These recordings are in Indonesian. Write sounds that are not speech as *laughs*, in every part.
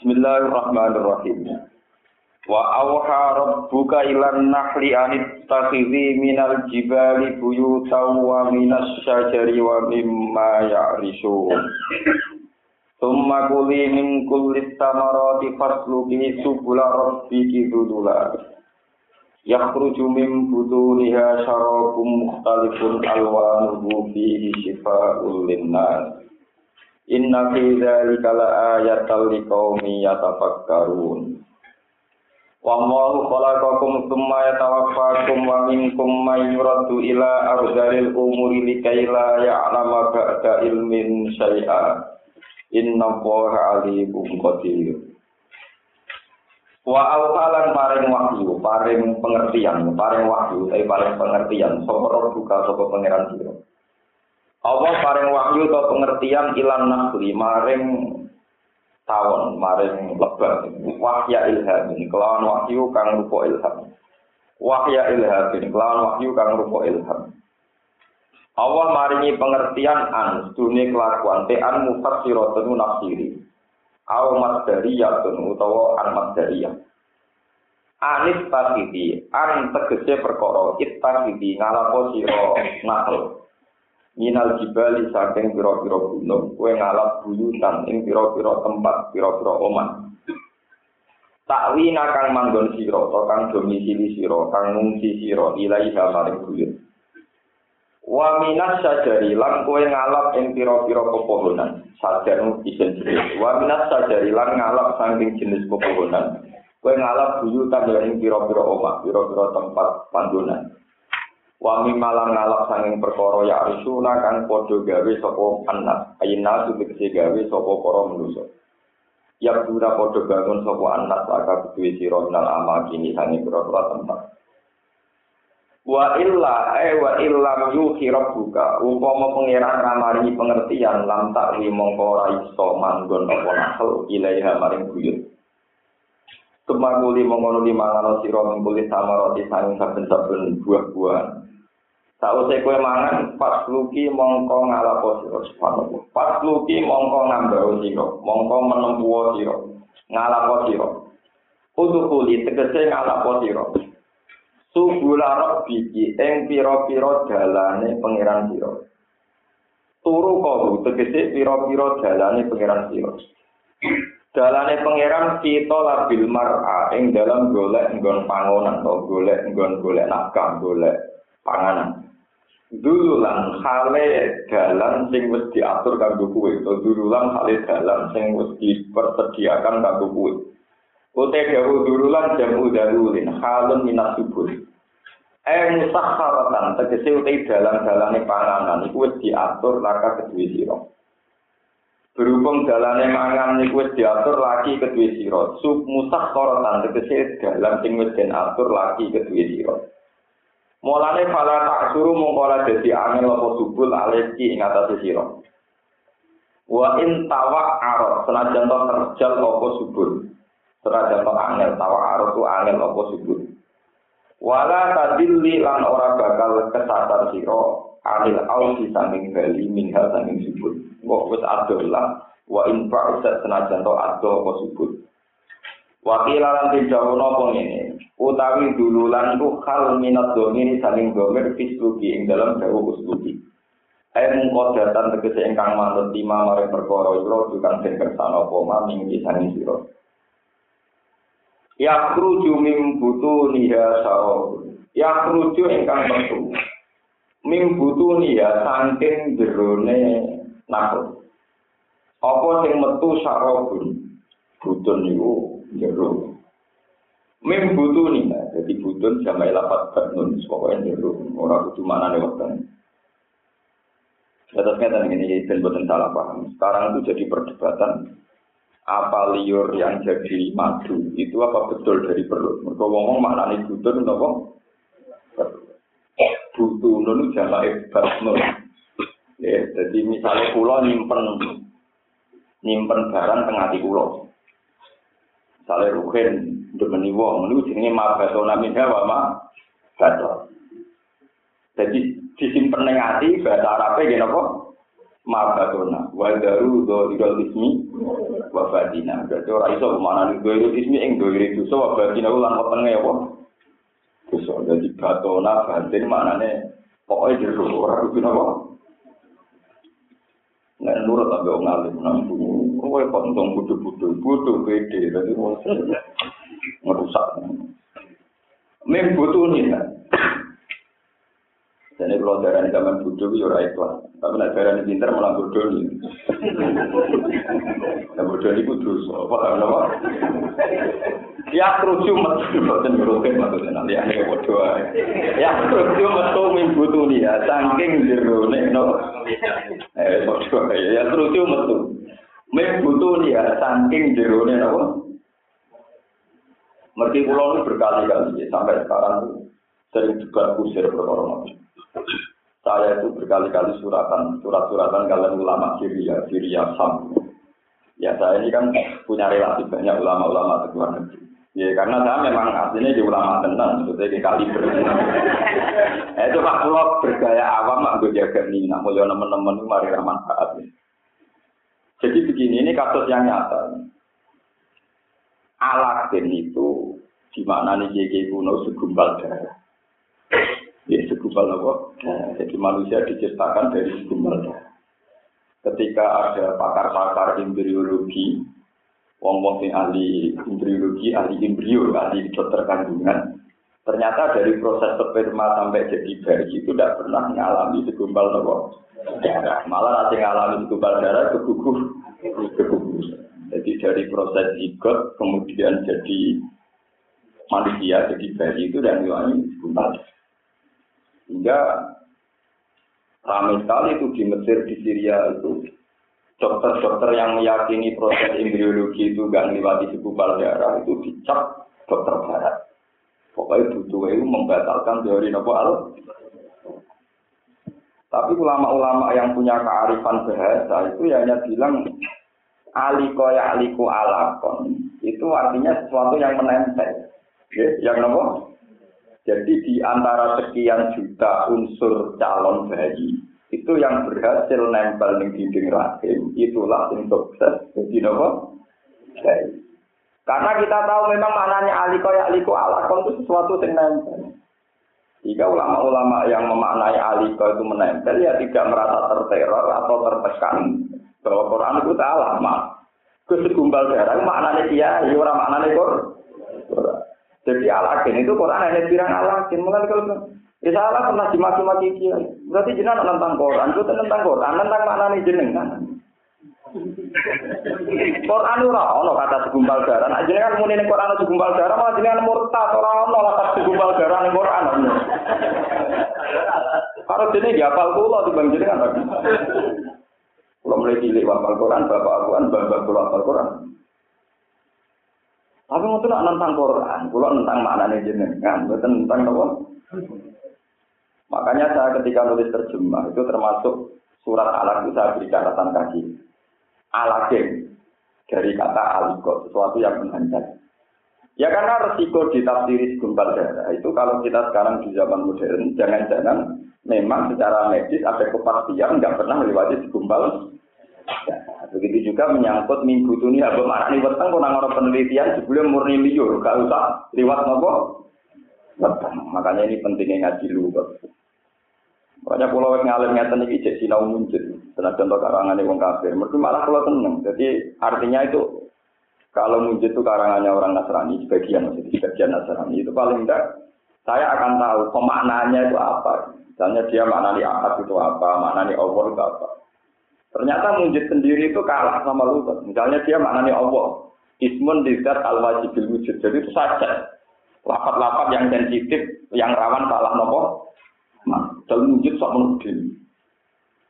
Bismillahirrahmanirrahim. Wa awha rabbuka ilan nahli anit takhidhi minal jibali buyutan wa minas syajari wa mimma ya'rishun. Tumma kuli min kulli tamarati fasluki subula rabbiki dudula. Yakhruju min butuniha syarabum mukhtalifun alwanuhu fihi shifa'ul linnas. Inna fi dzalika laayatal liqaumi yatafakkarun. Wa Allahu khalaqakum tsumma yatawaffakum wa minkum may yuraddu ila ardhil umuri likay la ya'lama ba'da ilmin syai'a. Inna Allaha alimun qadir. Wa awhalan paring wahyu, paring pengertian, paring wahyu, tapi paring pengertian, sapa buka sapa pangeran sira. Allah paring wahyu atau pengertian ilan nasli maring tawon maring lebar. Wahya ilham ini kelawan wahyu kang rupa ilham. Wahya ilham ini kelawan wahyu kang rupa ilham. Allah maringi pengertian an dunia kelakuan te an mufassiratun nafsiri. Au masdariyatun utawa an masdariyah. Anis tasidi, an tegese perkara, it tasidi, ngalapo siro nakal, minal jibali saking pira-pira gunung kowe ngalap buyutan ing pira-pira tempat pira-pira omah. Takwi nakang manggon sira to kang domisili sira kang ngungsi sira ilaiha maring buyut. Wa minas sajari lan kowe ngalap ing pira-pira pepohonan sajar isin jenis wa minas sajari lan ngalap saking jenis pepohonan. Kowe ngalap buyutan ing pira-pira omah pira-pira tempat panggonan Wami malang ngalap sanging perkara ya arsuna kang padha gawe sapa anak ayina tegese gawe sapa para manusa. Ya pura padha bangun sapa anak saka kuwi sira nal amal kini sanging pira-pira tempat. Wa illa e wa illam yuhi rabbuka. Umpama pangeran ramari pengertian lam takwi mongko ora iso manggon apa nakal ilaiha maring buyut. Kemanguli mongkono di mangano sira mengkulit sama roti sanging saben-saben buah-buahan Sausé kowe mangan pas luki mongko ngalapo sira subhanallah. Pas luki mongko ngambau sira, mongko menempuo sira, ngalapo sira. Udukuli tegese ngalapo sira. Subula rabbiki ing pira-pira dalane pangeran sira. Turu kau tegese pira-pira dalane pangeran sira. Dalane pangeran kita labil mar'a ing dalam golek nggon pangonan atau golek nggon golek nafkah, golek panganan. Dululan hale dalan sing wis diatur kanggo kuwe. To dululan hale dalan sing wis dipersediakan kanggo kuwe. Ote gawu dululan jamu darulin halun minas subur. Eh musakharatan tegese utai dalan-dalane panganan iku wis diatur laka kedue sira. Berhubung dalane mangan iku wis diatur lagi kedue sira. Sub musakharatan tegese dalan sing wis diatur lagi kedue Mulane fala tak suruh mongkola dadi angin lopo subul aleki ing atas sira. Wa in tawa aro senajan to terjal lopo subul. Senajan to angin tawa aro tu angin lopo subul. Wala tadilli lan ora bakal kesasar sira anil ausi sanging bali minha sanging subul. Kok wis adolah wa in fa'usat senajan to ado apa subul. Wakil lan dijawono apa ngene. Utawi dululan ku hal minat domini saling domer fisluki ing dalam dawu usluki. Air mengkodatan tegese ingkang manut lima mare perkara ira dukan den kersane apa maming isane sira. Ya kruju mim butu niha saro. Ya kruju ingkang metu. Mim butu niha saking jerone nakut. Apa sing metu sarobun? Butun niku jero. Mim butuh nih, jadi butun sama lapat batnun, pokoknya jero. Orang itu mana nih waktu Atas kata ini dan buatan salah paham. Sekarang itu jadi perdebatan apa liur yang jadi madu itu apa betul dari perut. Mereka ngomong mana nih apa? Butuh nunu jamaah batnun. Ya, jadi misalnya pulau nyimpen nyimpen barang tengah di pulau. sale ruhen demeni wong niku jenenge mabasona min wa ma kato dadi sisi peneng ati bahasa arabe ngene apa? Mabasona wa daru do idol ismi wa fadina dadi ora iso mana ning do ismi ing do iri dosa wa fadina ku lan peneng ya apa? Dosa. Dadi katona fadin manane pokoke jero ora kuwi napa Nah, nurut tapi orang ngalim, nah, Kowe kok untung bodho-bodho, bodho pede dadi ngerusak. Mem butuh nih. Jadi kalau darah zaman bodoh, ya orang ikhlas. Tapi nak darah ini pintar malah bodoh nih. Nah bodoh ini kudus. Apa apa? Ya kerucu metu, dan beroket maksudnya nanti ada bodoh. Ya kerucu metu mimbutu nih ya, saking jerone no. Eh bodoh ya, ya kerucu. Mimbutu nih ya, saking jerone no. Merti pulau ini berkali-kali sampai sekarang sering juga kusir perkara saya itu berkali-kali suratan, surat-suratan kalian ulama Syria, Syria Sam. Ya saya ini kan punya relasi banyak ulama-ulama di luar. Ya karena saya memang aslinya di ulama tenang, sebetulnya di kaliber. eh, itu pak pulau bergaya awam, mak gue jaga nih, mulia teman-teman mari manfaat. Jadi begini, ini kasus yang nyata. Alatin itu di mana nih JG kuno segumpal darah. Ya, segumpal apa? Jadi manusia diciptakan dari segumpal darah. Ketika ada pakar-pakar embriologi, wong-wong yang ahli embriologi, ahli embrio, ahli dokter kandungan, ternyata dari proses sperma sampai jadi bayi itu tidak pernah mengalami segumpal apa? darah. Malah nanti mengalami segumpal darah keguguh, keguguh. Jadi dari proses ikut kemudian jadi manusia, jadi bayi itu dan mengalami segumpal darah. Hingga ramai sekali itu di Mesir, di Syria itu dokter-dokter yang meyakini proses embriologi itu gak melewati segumpal darah itu dicap dokter barat. Pokoknya butuh itu membatalkan teori nopo al. Tapi ulama-ulama yang punya kearifan bahasa itu ya hanya bilang aliko ya aliko alakon itu artinya sesuatu yang menempel. Ya, yang nopo jadi di antara sekian juta unsur calon bayi itu yang berhasil nempel di dinding rahim itulah yang sukses jadi nopo bayi. Karena kita tahu memang maknanya aliko ya aliko alakon itu sesuatu yang nempel. Jika ulama-ulama yang memaknai aliko itu menempel ya tidak merasa terteror atau tertekan bahwa Quran itu salah, mak. Kesegumbal darah maknanya dia, ya orang maknanya Quran. Jadi alakin itu Quran hanya bilang alakin. Mungkin kalau ya salah pernah dimaki-maki dia. Berarti jenengan tentang Quran, itu tentang Quran, tentang mana nih jenengan. Quran ora ono kata segumpal darah. Nah, jenengan muni ning Quran segumpal darah, malah jenengan murtad ora ono kata segumpal darah ning Quran. Kalau jenenge ya hafal kula dibanding jenengan lagi. Kalau mulai cilik hafal Quran, bapak aku kan bapak kula hafal Quran. Tapi mau tuh tentang Quran, kalau tentang maknanya jenengan, bukan tentang apa. Makanya saya ketika nulis terjemah itu termasuk surat alaq itu saya beri catatan kaki. Alakim dari kata alikot, sesuatu yang menghantar. Ya karena resiko ditafsiri segumpal darah itu kalau kita sekarang di zaman modern, jangan-jangan memang secara medis ada kepastian nggak pernah melewati segumpal Nah, begitu juga menyangkut minggu ini apa makna ini weteng kok orang penelitian sebelum murni liur gak usah lewat nopo. Makanya ini pentingnya ngaji lu. Makanya pulau yang ngalim ngeten iki cek sinau muncul. Tenan contoh karangan wong kafir. Mereka malah kalau tenang. Jadi artinya itu kalau muncul itu karangannya orang Nasrani, sebagian maksudnya sebagian Nasrani itu paling tidak saya akan tahu pemaknanya itu apa. Misalnya dia maknani akad itu apa, maknani Allah itu apa. Ternyata mujid sendiri itu kalah sama lutut. Misalnya dia maknanya Allah. Ismun dizat al wajibil wujud. Jadi itu saja. Lapat-lapat yang sensitif, yang rawan salah nopo. Nah, dalam mujid sok menudin.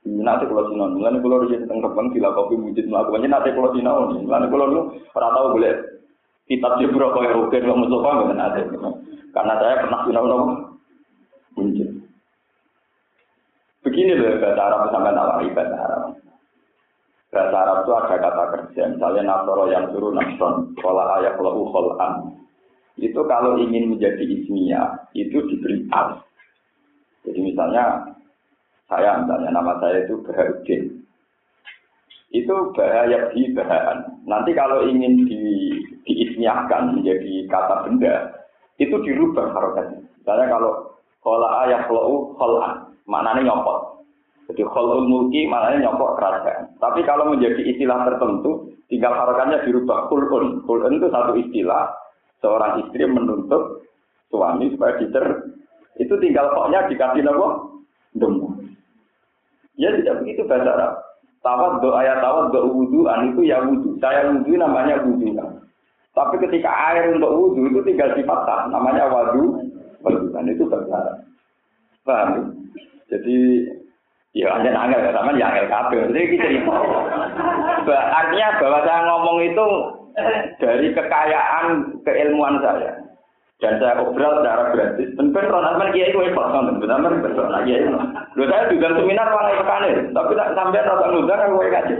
Nanti kalau sinau, nanti kalau dia tentang kebang sila kopi mujid melakukannya nanti kalau sinau nih, nanti kalau lu orang tahu boleh kitab jebro kau yang rugen nggak musuh nggak nanti, karena saya pernah sinau nopo mujid. Begini loh bahasa Arab sampai nawari bahasa Arab. Bahasa Arab itu ada kata kerja, misalnya nasoro yang suruh nasron, kalau ayat kalau ukholan. Itu kalau ingin menjadi ismiyah, itu diberi al. Jadi misalnya, saya misalnya nama saya itu Baharudin. itu bahaya di bahan. Nanti kalau ingin di diismiahkan menjadi kata benda, itu dirubah harokatnya. Misalnya kalau kola ayah kalau kola, maknanya nyopot. Jadi kholul mulki maknanya nyopot kerajaan. Tapi kalau menjadi istilah tertentu, tinggal harokatnya dirubah kulun. Kulun itu satu istilah, seorang istri menuntut suami supaya dicer. Itu tinggal koknya dikasih apa? Demu. Ya tidak begitu bahasa Arab. Tawad doa ayat tawad doa an itu ya wudhu. Saya wudhu namanya wudhu. Tapi ketika air untuk wudhu itu tinggal dipatah. Namanya wadu. Wudhu. itu bahasa Paham? Jadi Ya hanya angel ya, sama ya angel kabel. Jadi gitu. Artinya bahwa saya ngomong itu dari kekayaan keilmuan saya. Dan saya obrol secara gratis. Dan Ronald kiai itu hebat kan, benar betul lagi ya. Lo saya juga seminar orang pekanin, tapi tak sampai rasa ngundang aku ngaji.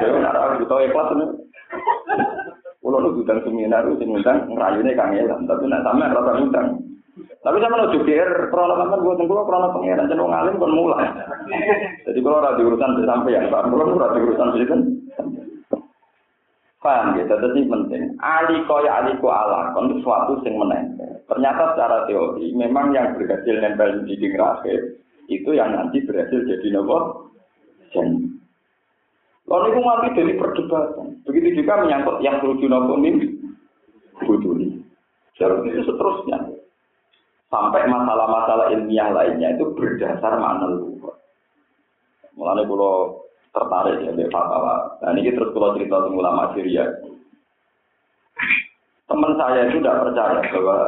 Yo nara itu ikhlas ini. Kulo nu juga seminar itu ngundang ngrayune kangelan, tapi nak sampai rasa ngundang. Tapi sama lo juga krono kan gue tunggu krono pengiran cenderung ngalim kon mulai. Jadi kalau ada urusan sampai ya, kalau ada urusan sih kan. Paham ya, jadi penting. Ali koya ali ko ala, kon sesuatu sing menempel. Ternyata secara teori memang yang berhasil nempel di dinding itu yang nanti berhasil jadi nopo jen. Lalu itu mati dari perdebatan. Begitu juga menyangkut yang tujuh nopo mimpi. Buduli. Jadi itu seterusnya. Sampai masalah-masalah ilmiah lainnya itu berdasar makna luhur. Mulanya kalau tertarik ya di fatwa. Nah ini terus kalau cerita tentang ulama Syria. Teman saya itu tidak percaya bahwa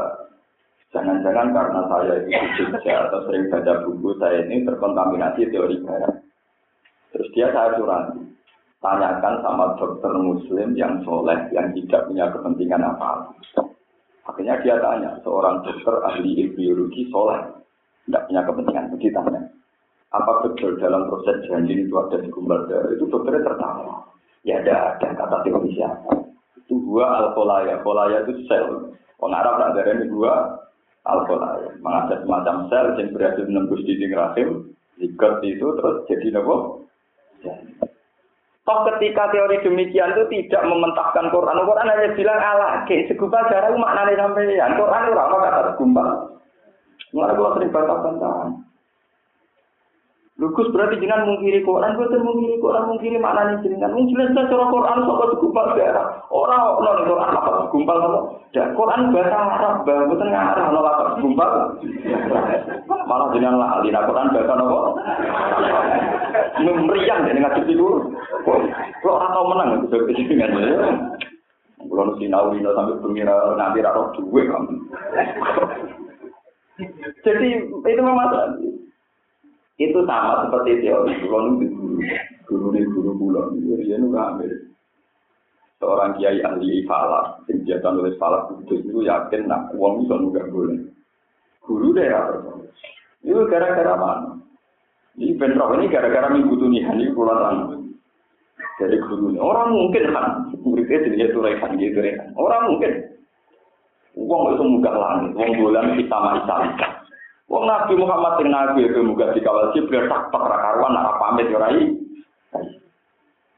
jangan-jangan karena saya itu Jogja atau sering baca buku saya ini terkontaminasi teori barat. Terus dia saya curang, tanyakan sama dokter muslim yang soleh yang tidak punya kepentingan apa. Akhirnya dia tanya, seorang dokter ahli biologi soleh, tidak punya kepentingan. Jadi tanya, apa betul dalam proses janji itu ada segumpal darah? Itu dokternya tertawa. Ya ada, ada kata teori siapa. Itu gua alkolaya. Kolaya itu sel. Pengarap tak ada ini gua alkolaya. Mengada semacam sel yang berhasil menembus dinding rahim. Zigot itu terus jadi nopo. Toh ketika teori demikian itu tidak mementahkan Quran. Quran hanya bilang Allah, ke segumpal darah maknanya sampeyan. Quran itu apa kata segumpal. Mulai gua sering bantah-bantahan. Lugus berarti jenengan mungkiri Quran, betul mungkiri Quran, mungkiri maknanya jenengan. Mung jelas cara Quran sok segumpal daerah. Ora ono ning Quran apa segumpal apa. Dan Quran bahasa Arab, bahasa boten ngarah ono apa segumpal. Malah jenengan lah alina Quran bahasa apa? Memeriang dengan ngaji dulu. Kok ora tau menang itu jenengan. Kulo sinau dino sampai pengira nanti ra roh duwe kamu. Jadi itu memang itu sama seperti teori kalau di guru. Guru di guru pulau. Dia nu ambil. Seorang kiai ahli falak biasa nulis falak itu yakin nak uang bisa nggak boleh. Guru deh ya. Itu gara-gara mana? Ini bentrok ini gara-gara minggu tunihan ini pulang dari guru orang mungkin kan? Muridnya jadi turekan gitu orang mungkin. Uang itu mudah langit uang bulan kita sama Wong Nabi Muhammad sing nabi itu muga dikawal Jibril tak ra karuan nak pamit yo rai.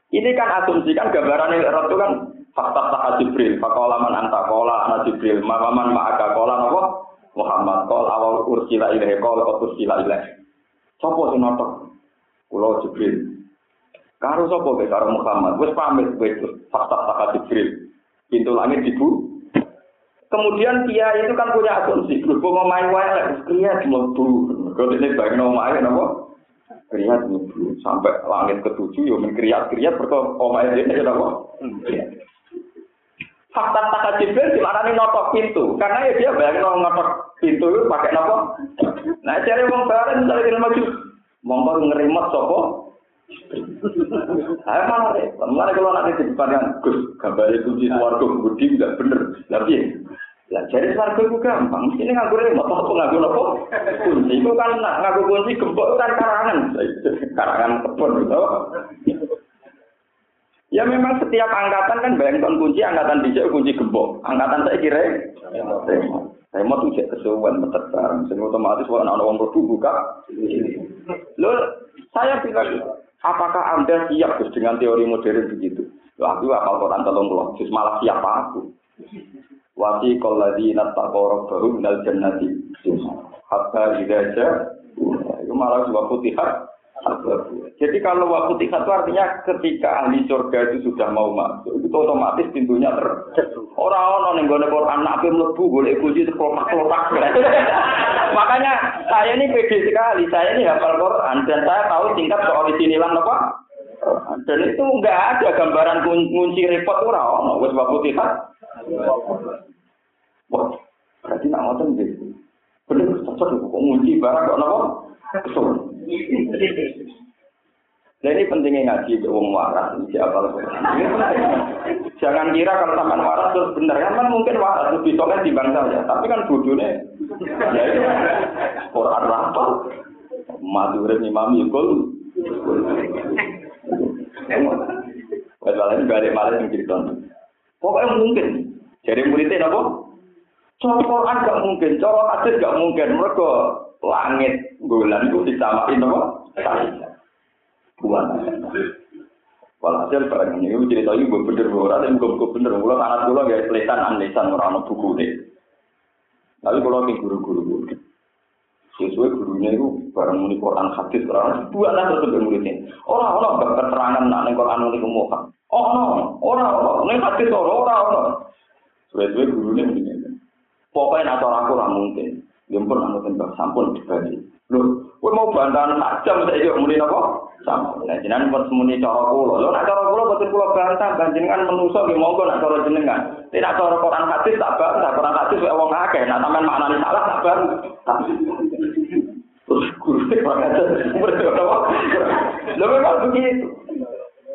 Ini kan asumsi kan gambaran itu kan fakta tak Jibril, fakola man anta kola anak Jibril, makaman ma'aka kola nopo Muhammad kol awal ursila ilahi kol ursila ilahi. Sopo sing notok? Kulo Jibril. Karo sopo be karo Muhammad. Wis pamit wis fakta tak Jibril. Pintu langit dibu Kemudian dia itu kan punya asumsi, berhubung mau main wae, kriat mlebu. Kalau ini bagi main apa? Kriat mlebu sampai langit ketujuh, yo mengkriat kriat berkau omae ini ya apa? Fakta tak Jibril di mana notok pintu, karena ya dia bayangin notok pintu itu pakai apa? Nah cari uang bareng dari kira maju, monggo ngerimot sopo. Saya malah malah kalau nanti di depan yang Gus, gambar kunci keluarga budi tidak bener, tapi lah jadi warga itu gampang, mesti ini nganggur remote, apa nganggur apa? Kunci itu kan nganggur kunci gembok kan karangan, *laughs* karangan kebun gitu. Ya memang setiap angkatan kan bayangkan kunci, angkatan bijak kunci gembok, angkatan saya kira remote. Remote itu jadi kesuwen metet bareng, otomatis kalau anak orang buka. Lo saya bilang Apakah Anda siap dengan teori modern begitu? Lah aku apal Quran tolong malah siapa aku? Wati qalladina taqaw baru minal jannati hatta idza itu malah juga putihat jadi kalau waktu tiga itu artinya ketika ahli surga itu sudah mau masuk, itu otomatis pintunya tertutup. Orang-orang yang gue Quran nabi melebu boleh kunci terkelopak-kelopak. *laughs* Makanya saya ini pede sekali, saya ini hafal Quran dan saya tahu tingkat soal di sini lah apa. Dan itu enggak ada gambaran kunci repot orang, wes waktu tiga. Wah, berarti nak ngotot gitu. Bener, cocok kok kunci barang kok nopo? Betul. Nah ini pentingnya ngaji ke wong waras siapa Jangan kira kalau sampai waras terus benar kan mungkin waras lebih soleh di bangsa ya. Tapi kan bodohnya ya itu Quran apa? Madure imam yukul. Wajar ini balik balik yang cerita. Pokoknya mungkin. Jadi muridnya apa? Cara Quran gak mungkin, cara hadis gak mungkin. Mereka langit bulan itu disamain apa? Bulan. Walhasil barang ini cerita ini bener orang yang gue bener mula anak gue gak tulisan anlisan orang buku deh. Tapi kalau ke guru-guru sesuai gurunya itu barang muni Quran hadis Quran dua lah terus muridnya orang orang berketerangan nak neng Quran muni kemuka oh no orang orang neng hadis orang orang orang sesuai gurunya begini pokoknya nak orang aku mungkin yang pun anu tembak sampun dibagi. Loh, kowe mau bantahan jam saya juga muni napa? Sampun. Nah, jenengan pun muni cara kula. Lho nek cara kula boten kula bantah, panjenengan menungso nggih monggo nek cara jenengan. Tidak cara Quran hadis tak bantah, Quran hadis wae wong akeh. Nek sampean maknane salah tak bantah. Terus guru Lho memang begitu.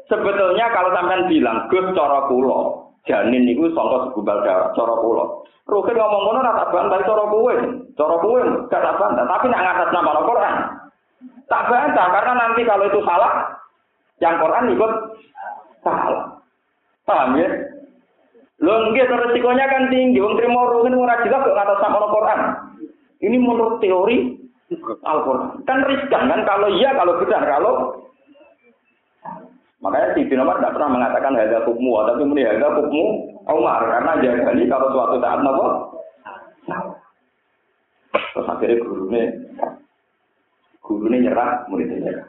Sebetulnya kalau sampean bilang Gus cara kula, janin niku sangka segumpal darah cara kula. Rukin ngomong ngono ora tak bantah cara kowe. Cara kowe gak tak bantah, tapi nek ngatas nama Al-Qur'an. Tak bantah karena nanti kalau itu salah yang Quran ikut salah. Paham ya? Lho nggih resikonya kan tinggi. Wong trimo rukin ora jelas kok ngatas nama Al-Qur'an. Ini menurut teori Al-Qur'an. Kan riskan kan kalau iya kalau benar kalau Makanya si Ibn Umar tidak pernah mengatakan harga hukmu, tapi muni harga hukmu Umar karena jagali kalau suatu saat nopo. Terus akhirnya gurunya gurunya nyerah, muridnya nyerah.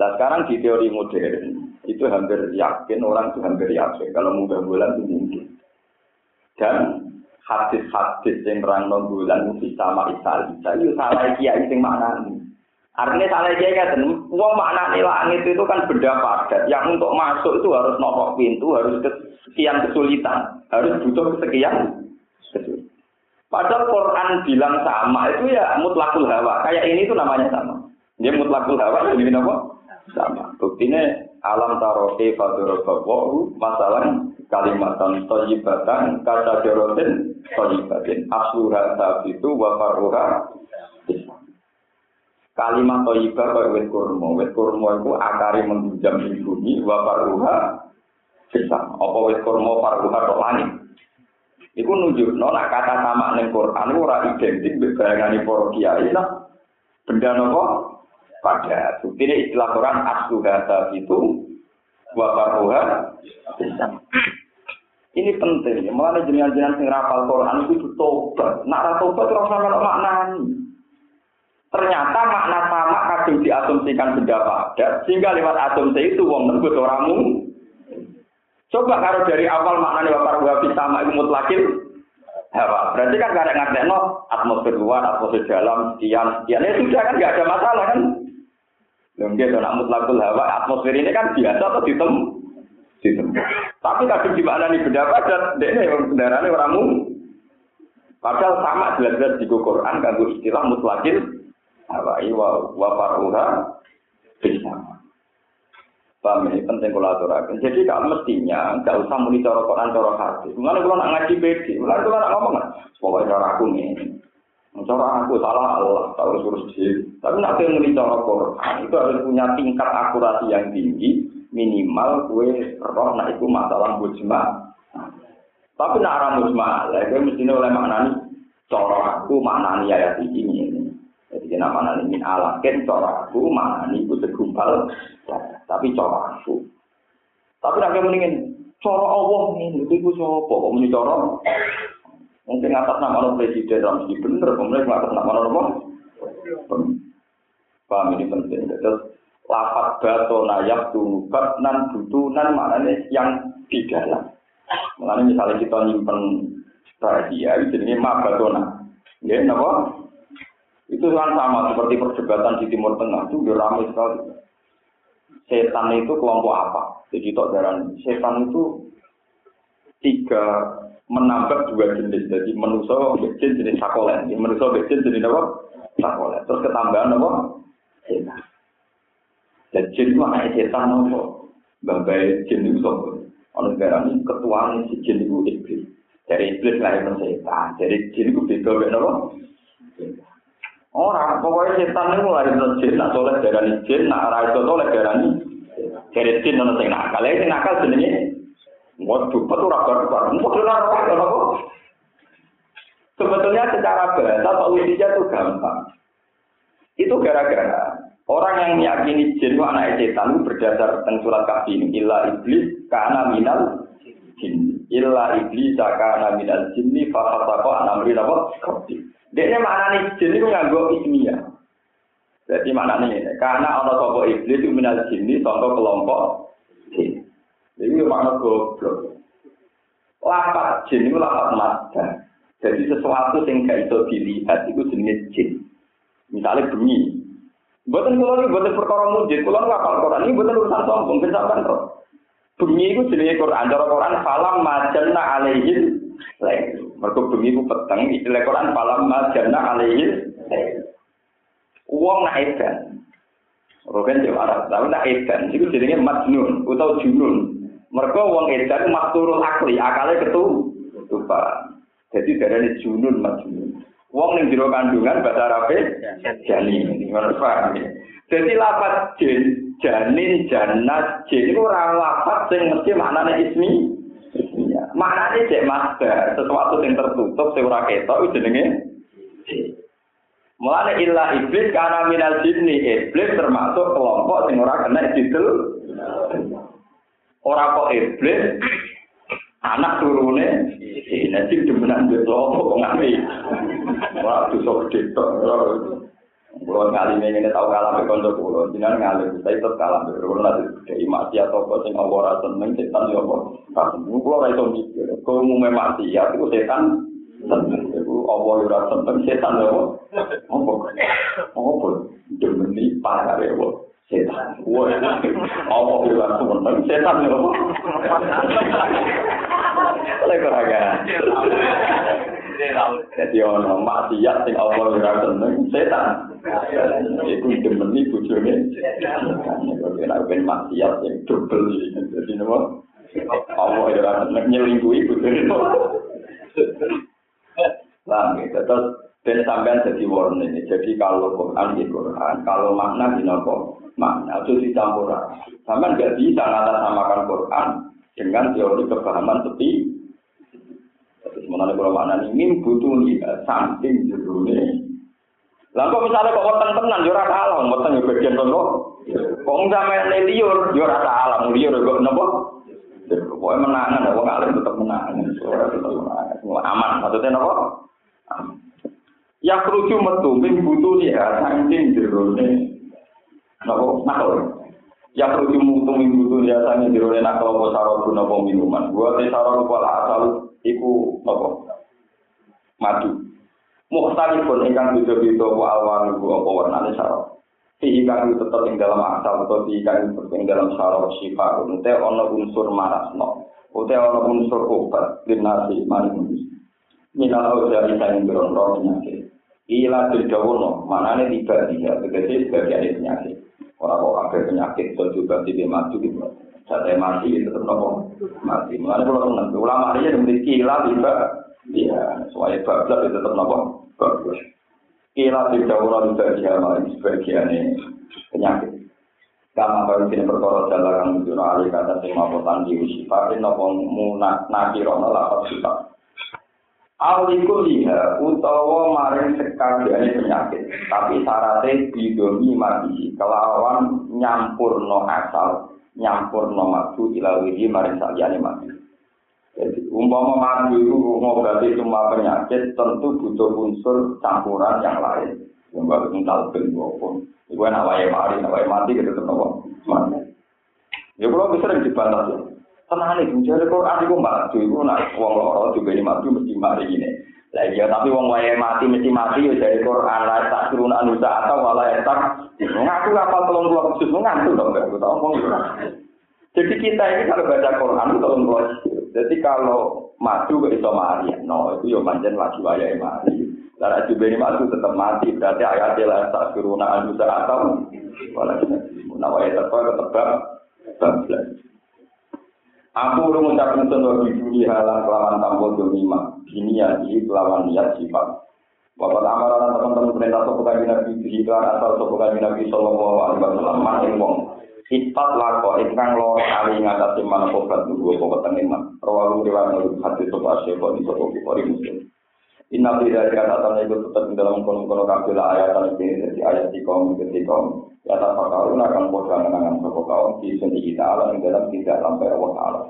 Nah sekarang di teori modern itu hampir yakin orang itu hampir yakin kalau mau bulan itu mungkin. Dan hadis-hadis yang terang bulan itu sama Isa Isa itu salah kiai mana ini. Artinya salah dia kan, uang makna langit itu kan benda padat. Yang untuk masuk itu harus nopok pintu, harus sekian kesulitan, harus butuh sekian kesulitan. Padahal Quran bilang sama itu ya mutlakul hawa. Kayak ini itu namanya sama. Dia mutlakul hawa ini apa? Sama. Buktinya alam taroke fadorobawu masalah kalimatan toyibatan kata jorotin toyibatin asluha itu wafaruha Kalimat toibah kaya wet kurma. Wet kurma itu akari menghujam di bumi, wa bisa. Apa wet kurma paruha tok langit. Iku nunjuk, no, nak kata sama neng Quran, itu ora identik berbayangani para kiai lah. Benda nopo pada. Ini istilah Quran asluhata itu wa paruha bisa. Ini penting. Mulai jenengan-jenengan sing rapal Quran itu tobat. Nak tobat terus sampe maknani. Ternyata makna sama kadung diasumsikan benda padat, sehingga lewat asumsi itu wong nebut oramu. Coba kalau dari awal maknanya bapak wabi sama itu mutlakin, hawa. Berarti kan gak ada ngerti atmosfer luar, atmosfer dalam, sekian, sekian. Ya sudah kan gak ada masalah kan. Mungkin kalau mutlakul hawa, atmosfer ini kan biasa atau ditem, ditem. Tapi mana nih benda padat, dia yang kendaraannya oramu. Padahal sama jelas-jelas di Quran, kan istilah mutlakin awai wa wa faruha bisa. Paham ini penting kalau aturakan. Jadi kalau mestinya nggak usah muni cara Quran cara hadis. Mulane kalau nak ngaji bedi, mulane kalau nak ngomong pokoknya cara aku nih. Cara aku salah Allah, tahu suruh sih. Tapi nak muni cara Quran itu harus punya tingkat akurasi yang tinggi, minimal kue roh nak itu masalah mujma. Tapi nak arah mujma, lagi mestinya oleh maknani cara aku maknani ayat ini. Jadi nama nani min alakin cara aku mana nih itu segumpal. tapi cara aku. Tapi nek mendingin cara Allah ini itu sapa kok muni cara Mungkin atas nama presiden Ramsi bener, kemudian atas nama apa? Paham ini penting. Terus lapat bato nayak tunubat nan butunan maknanya yang di dalam. Makanya misalnya kita nyimpen rahasia, ini ma batona. Ya, kenapa? Itu kan sama seperti perdebatan di Timur Tengah itu ramai sekali. Setan itu kelompok apa? Jadi tok setan itu tiga menambah dua jenis. Jadi manusia jin jenis sakolen, manusia jin jenis apa? Sakolen. Terus ketambahan apa? Setan. Dan jin itu anak setan apa? Babai jin itu apa? Oleh karena ini ketua si jin itu iblis. Dari iblis lahir setan. Dari jin itu beda beda apa? Orang, pokoknya setan itu mulai dari jin, nak soleh darah jin, nak arah itu soleh darah dari jin, nono sing nakal, ini nakal jenenge Waduh, betul raga raga. Sebetulnya secara bahasa solusinya itu gampang. Itu gara-gara orang yang meyakini jin itu anak setan berdasar tentang surat kafir ini. Illa iblis karena minal jin. Illa iblis karena minal jin ini fakatako anamri apa? Mana nih jin itu nganggo ismiyah. Jadi mana nih? Karena orang sopo iblis itu minal jin contoh kelompok jin. Ini makna goblok. Lapat jin itu lapat mata. Jadi sesuatu yang gak bisa dilihat itu jenis jin. Misalnya bunyi. Buatan kulo ini buatan perkara mujid. Kulo ngapal Quran ini buatan urusan sombong. Kenapa kok? Bunyi itu jenis Quran. Cara Quran falam majanna alaihin lain. Mereka bunyi itu peteng. Istilah Quran falam majanna alaihin lain. Uang nak edan. Rogen jawab Arab. Tapi nak edan. Itu jenisnya majnun. Atau junun. Mereka wong edan makturul akli, akale ketu lupa. Jadi dari junun majnun. Wong ning jero kandungan bahasa Arab janin. Ngono paham. Jadi lapat jin, janin, janat, jin itu ora lapat sing mesti maknane ismi. Maknane cek master, sesuatu yang tertutup sing ora ketok jenenge Mulane illa iblis karena minal jinni iblis termasuk kelompok sing ora kena didel. Ora kok iblis anak turune nanti demenan beto kok ngali. Wah, dosa gede tok. Kulo ngali ngene tau kalah be kanca kulo, jenengan ngali saya tetep kalah be kulo nanti gede mati atau kok sing ora seneng setan yo apa. Kabeh kulo ora iso mikir. Kulo umume mati ya iku setan seneng. Iku apa yo ora seneng setan yo apa. Apa? Apa? Demeni parah yo setan. Wah, apa bilang sebentar setan ya? Lek ora Jadi ono maksiat sing Allah ora seneng setan. Iku demeni bojone. Nek ben maksiat sing double jadi nopo? Allah ora seneng nyelingkuhi bojone. Lah, terus dan sampean jadi warning. Jadi kalau Quran di Quran, kalau makna di nopo makna itu dicampur. Sampean nggak bisa samakan Quran dengan teori kepahaman tepi. Terus mengenai kalau makna ini butuh lihat samping jerune. Lalu misalnya kok weteng tenan ora kalah, weteng yo bagian kok. Kok sampe liur yo ora kalah, liur kok napa? Pokoknya menangan, wong alim tetap menangan, tetap menangan. Aman, maksudnya napa? Ya kerucu metu min butuh ya saking jerone. Napa nakal? Ya kerucu metu min butuh ya saking jerone nakal apa sarap guna minuman. Gua te sarap kepala asal iku napa? Madu. Mukhtalifun ingkang beda-beda apa alwan iku apa warnane sarap. Fihi kang tetep ing dalam asal atau fihi kang ing dalam sarap syifa unte ana unsur marasno. Ute ana unsur obat dinasi maring minal dari saing berondong penyakit. Ila berdawono, mana nih tiga tiga, tegese sebagian penyakit. Orang kok ada penyakit, so juga tidak mati gitu. Saya mati tetap nopo mati. Mana kalau teman ulama ini memiliki ila tiga, ya, soalnya bablas itu tetap nopo bagus. Ila berdawono juga dia malah sebagian penyakit. Kama baru kini perkara jalan yang menjual alih kata sing di usifatin nopo munak nakirono lapat sifat. Aliku liha utawa maring sekaliane penyakit, tapi syaratnya bidomi mati kelawan nyampur no asal, nyampur nomadu ilawihi maring saliyane mati. Jadi umpama madu itu mengobati semua penyakit tentu butuh unsur campuran yang lain. Yang baru mental pun maupun itu enak wae mari, enak wae mati gitu tuh nopo. Ya kalau bisa yang dibantah tuh. Tenang nih, jadi kalau adikku madu itu nak uang loro juga ini madu mesti mari ini. Lah iya tapi wong wae mati mesti mati ya dari Quran. Lah tak anusa atau malah tak. Ngaku apa tolong keluar khusus ngaku dong gak tahu ngomong Jadi kita ini kalau baca Quran itu tolong keluar Jadi kalau maju ke iso mati, no itu ya manjen lagi wae mati. Lah juga ini maju tetap mati berarti ayat lah tak anusa atau. Malah nah wae tetap tetap tetap Aku udah mengucapkan sebuah di halang kelawan tambah domima. Ini ya, ini kelawan niat sifat. Bapak amaran teman-teman perintah sopo kaji nabi di iklan asal sopo kaji nabi sallallahu alaihi wasallam maning wong. Sifat lako ingkang loro kali ngatasi mana kobat nunggu kobat tengiman. Rawalu riwayat nurut hati sopo asyiko di sopo kifori muslim. Inna fi dzalika ta'ala tetap di dalam kono-kono kabeh ayat ini dari ayat di kaum di kaum ya tak perkara akan podo angan sapa kaum di sini kita ala ing dalam tidak sampai Allah taala.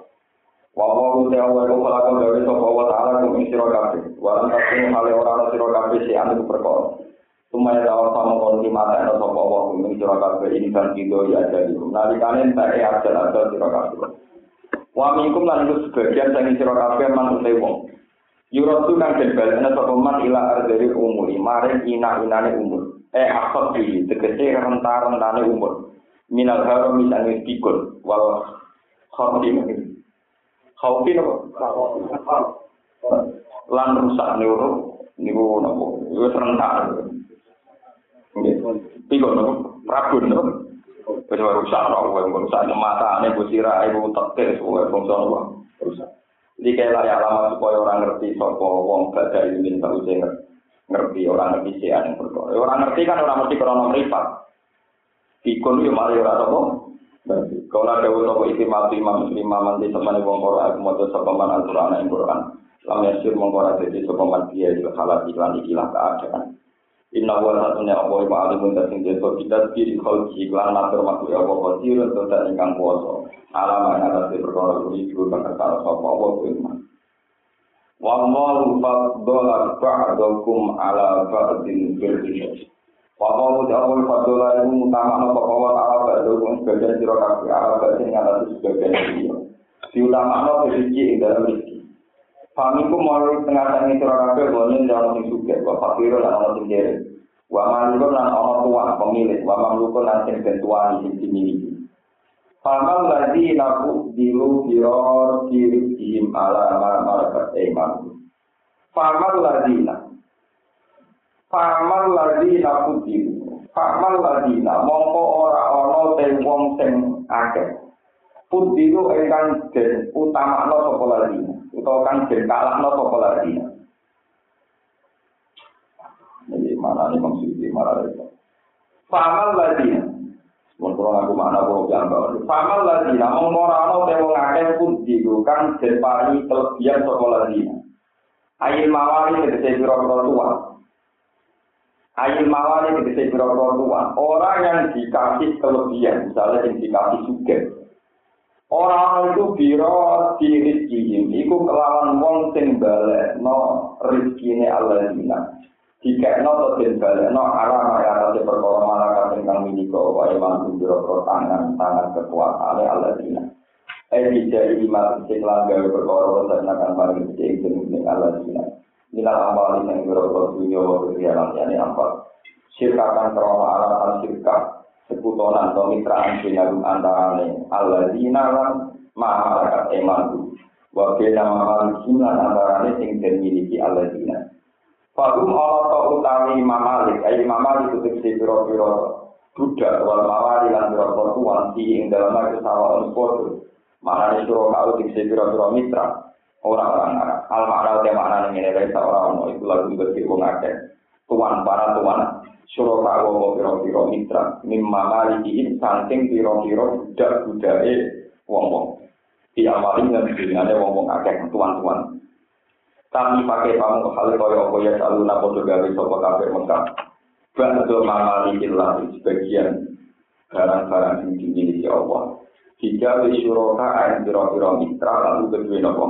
Wa wa ta wa wa kala kala dari sapa Allah taala ku ing sira kabeh. Wa lan tasing hale ora ana sira kabeh si anu perkara. Tumaya dawa sama kon di mata ana sapa Allah ku ing sira kabeh ini kan kido ya jadi. Nalikane tak e ajal-ajal sira kabeh. Wa minkum lan sebagian saking sira kabeh man wong. Yurotu kang den balena sapa man ila ardari umuri, maring ina-inane umur. Eh akot di tegese rentar-rentane umur. Minal haram misalnya pikul wal khordi mungkin. Khawfi nopo? Lan rusak neuro niku nopo? Iku rentar. Pikul nopo? Rabun nopo? Wis rusak? Rusak mata ane busira ibu tekes wae bangsa rusak. Jadi kayak layak lama supaya orang ngerti sopo wong baca ini tahu ngerti orang ngerti sih yang berdoa. Orang ngerti kan orang ngerti krono meripat. Pikun yo mari ora sopo. Kalau ada sopo itu mati imam muslim manti teman wong Quran aku mau sopo man aturan yang Quran. Lam yasir mengkora jadi sopo man dia juga salah iklan ikilah keadaan. Inna wa satunya Allah wa alimun dasing jasa kita diri khalki iklan natur makhluk Allah qadir untuk tak ingkang kuasa. Alam yang atas di perkara juga bakal sapa Allah firman. Wa malu faddola ba'dakum ala ba'din birri. Wa malu ta'awul faddola itu utama apa Allah ta'ala ba'dakum sebagian kabeh ala ba'din yang atas sebagian dia. Diutama rezeki ing dalam rezeki. Famiku mau tengah sira kabeh bonen dalam suge, wa fakir lan ana sing kere. Wa malikun lan ana tuan pemilik, wa mamlukun lan sing bentuan sing dimiliki. Famal lagi naku dilu biror dirihim ala malakat iman. Famal lagi nak. Famal lagi naku dilu. Famal lagi. Mongko ora ono te wong sing akeh. Pudilu engkang den utama no sopo lagi. Utawa kang den kalah no sopo lagi. Jadi mana nih maksudnya mana itu? Famal lagi kula aku makna kula jambal. Famal lagi ana te wong akeh pun digo kang den paringi kelebihan saka lagi. Ayil mawali tegese pira-pira tua. Ayil mawali tegese pira-pira tua. Orang yang dikasih kelebihan, misalnya yang dikasih suge. Orang itu biro di rizkihim, itu kelawan wong sing balik no rizkine Allah Jika no to balik no arah ya atas perkara malaikat ingkang miliko wa iman biro tangan tangan kekuasaan Allah dina. Eh bisa iman sing langgar perkara wonten akan paring sing jeneng Allah dina. Nila amal yang biro dunya wa kehilangan yani apa? Sirkakan krono alasan sirka sekutonan atau mitraan sinagum antarane Allah dina lan malaikat iman wa bena malaikat antarane sing dimiliki Allah dina. Fahum Allah tau utawi Imam Malik, ayo Imam Malik itu tegesi piro-piro Buddha, wal mawari lan piro-piro tuan, di ing dalam lagi sawa unspodu. Mana ini suruh kau tegesi piro-piro mitra, orang-orang Arab. Al makna utia makna ini ini dari seorang itu lagu bagi wong akeh. Tuan, para tuan, suruh kau mau piro-piro mitra, mimma malikihin, saking piro-piro budak-budake wong-wong. Di amalin yang ada wong-wong akeh, tuan-tuan. Tapi pakai kamu hal kaya apa ya selalu napa gawe sapa kafir Mekah. Ba'du mamalikillah sebagian barang-barang yang dimiliki Allah. Jika wisyuroka ayat biro-biro mitra lalu kedua nopo.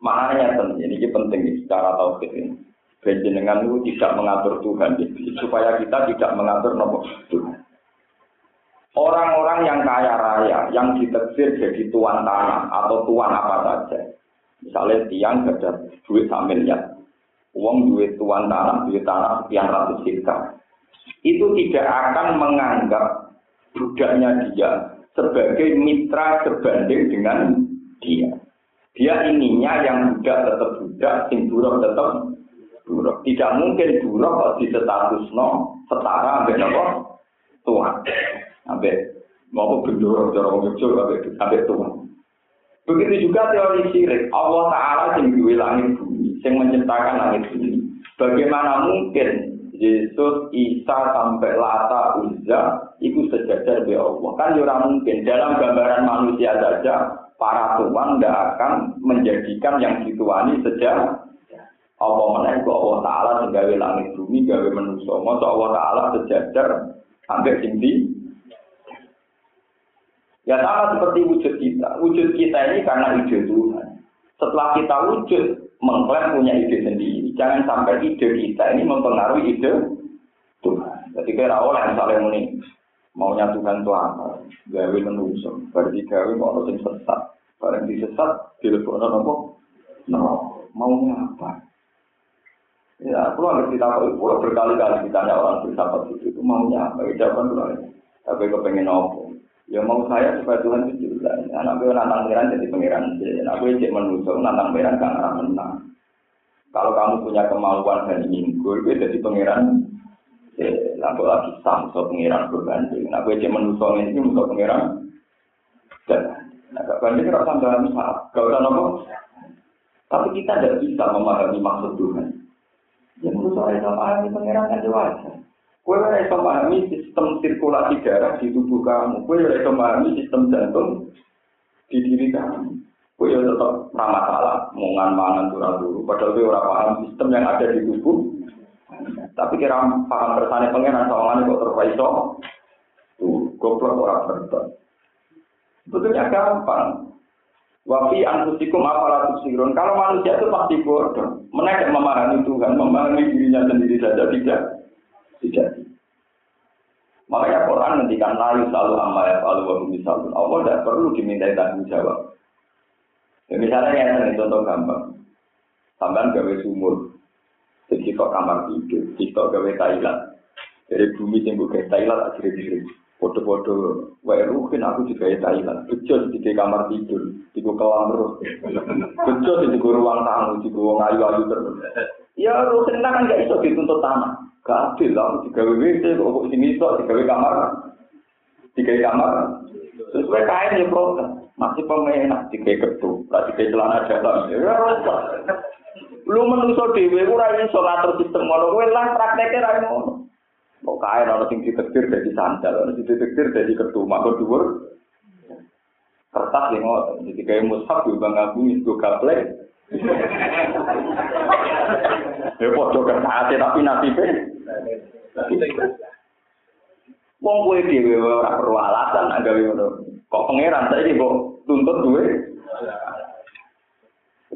Penting, ini penting secara tauhid ini. Benjenengan itu tidak mengatur Tuhan, supaya kita tidak mengatur nopo Tuhan. Orang-orang yang kaya raya, yang diteksir jadi tuan tanah atau tuan apa saja. Misalnya tiang ada duit samilnya, uang duit tuan tanah, duit tanah sekian ratus juta. Itu tidak akan menganggap budaknya dia sebagai mitra sebanding dengan dia. Dia ininya yang budak tetap budak, sing buruk tetap buruk. Tidak mungkin buruk di status no setara ambil apa Tuhan. Ambil mau gendoro jorong kecil ambil Tuhan. Begitu juga teori syirik. Allah Ta'ala yang duwe langit bumi, yang menciptakan langit bumi. Bagaimana mungkin Yesus, Isa, sampai Lata, Uzza, itu sejajar di Allah. Kan ya mungkin dalam gambaran manusia saja, para tuan tidak akan menjadikan yang dituani sejak Allah menaik Allah Ta'ala segawe langit bumi, gawe manusia. Allah Ta'ala sejajar sampai tinggi. Ya sama seperti wujud kita. Wujud kita ini karena ide Tuhan. Setelah kita wujud, mengklaim punya ide sendiri. Jangan sampai ide kita ini mempengaruhi ide Tuhan. Jadi kira oleh misalnya ini maunya Tuhan itu apa? Gawe menusuk. Berarti gawe mau orang sesat. Barang disesat, dilebok apa? No, maunya apa? Ya, aku ngerti kita berkali-kali ditanya orang bersahabat itu, itu maunya apa? Jawaban itu Tapi kepengen apa? Ya mau saya supaya Tuhan itu jelas. Anak gue nantang pengiran jadi pengiran. Anak gue cek menusuk, nantang pengiran kan arah menang. Kalau kamu punya kemauan dan ingin gue, gue jadi pengiran. Lalu lagi sam, so pengiran berbanding. Nah gue cek menusuk ini, menusuk pengiran. Dan, nah gak banding kira sampai dalam saat. Gak usah nopo. Tapi kita tidak bisa memahami maksud Tuhan. Ya menurut saya sama ini pengiran kan wajar. Kue ora iso pahami sistem sirkulasi darah di tubuh kamu. Kue ora iso pahami sistem jantung di diri kamu. Kue ya tetap ramah salah, mungan mangan turun dulu. Padahal kue ora paham sistem yang ada di tubuh. Tapi kira paham kersane pengenan soalnya kok terpaiso. Tuh, goblok orang berton. Betulnya gampang. Wafi antusikum apalah tusirun. Kalau manusia itu pasti bodoh. Mereka memahami Tuhan, memahami dirinya sendiri saja tidak dijadi. Makanya Quran ngendikan layu selalu amma ya selalu wa misalun. Allah tidak perlu dimintai tanggung jawab. Ya, misalnya yang contoh gampang. Sampai gawe sumur. Jadi kok kamar tidur, kita gawe Thailand. Dari bumi yang gue Thailand akhirnya diri. Foto-foto, wae rukin aku juga ya Thailand. Bejo di kamar tidur, di kolam terus. Bejo di ruang tamu, di ruang ayu-ayu terus. Ya rukin kan gak iso dituntut tanah. Gak adil lah, digawe WC, kok sini iso, digawe kamar, digawe kamar. Sesuai kain ya protes, masih pemenak, digawe ketu, lah digawe celana dalam. Ya rusak. Lu menuso dewe, ora iso ngatur sistem ngono, kowe lah prakteknya ra ngono. Kok kain ana sing ditektir dadi sandal, ana sing ditektir dadi ketu, makro dhuwur. Kertas yang ngoten, jadi kayak mushaf juga ngabungi, gue gaplek. Ya podo kertas tapi nasibnya Wong kowe dhewe ora perlu alasan nak gawe ngono. Kok pangeran saiki kok tuntut duwe?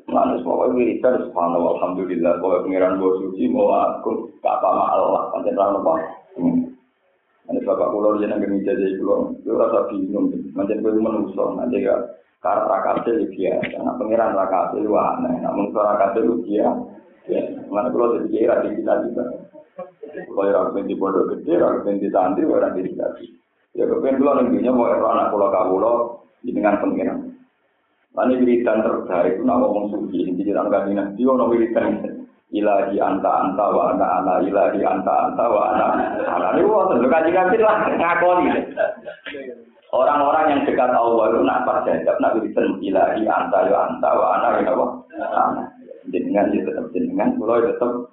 Manus mau wiridan subhanallah alhamdulillah bahwa pangeran bos suci mau aku apa Allah pancen ra apa. Ini bapak kulo jeneng geni jadi kulo, yo rasa bingung, macam kowe menungso, nanti ya karena rakate ya biasa, pangeran rakate lu aneh, nah mungkin rakate lu biasa, mana kulo jadi di kita juga. Kalau orang pengen di pondok gede, orang pengen di santri, orang di dikasih. Ya kepengen dulu nenginya mau anak pulau kabulo dengan pengiran. Lalu wiridan terbaik itu nama ngomong suci, jadi tangga dinas. Dia orang wiridan ilahi anta anta wa ana ana ilahi anta anta wa ana ana. Ini wah tentu kaji kaji lah ngakoni. Orang-orang yang dekat Allah itu nak percaya, nak wiridan ilahi anta wa anta wa ana ya Allah. Jenengan ya tetap jenengan, pulau tetap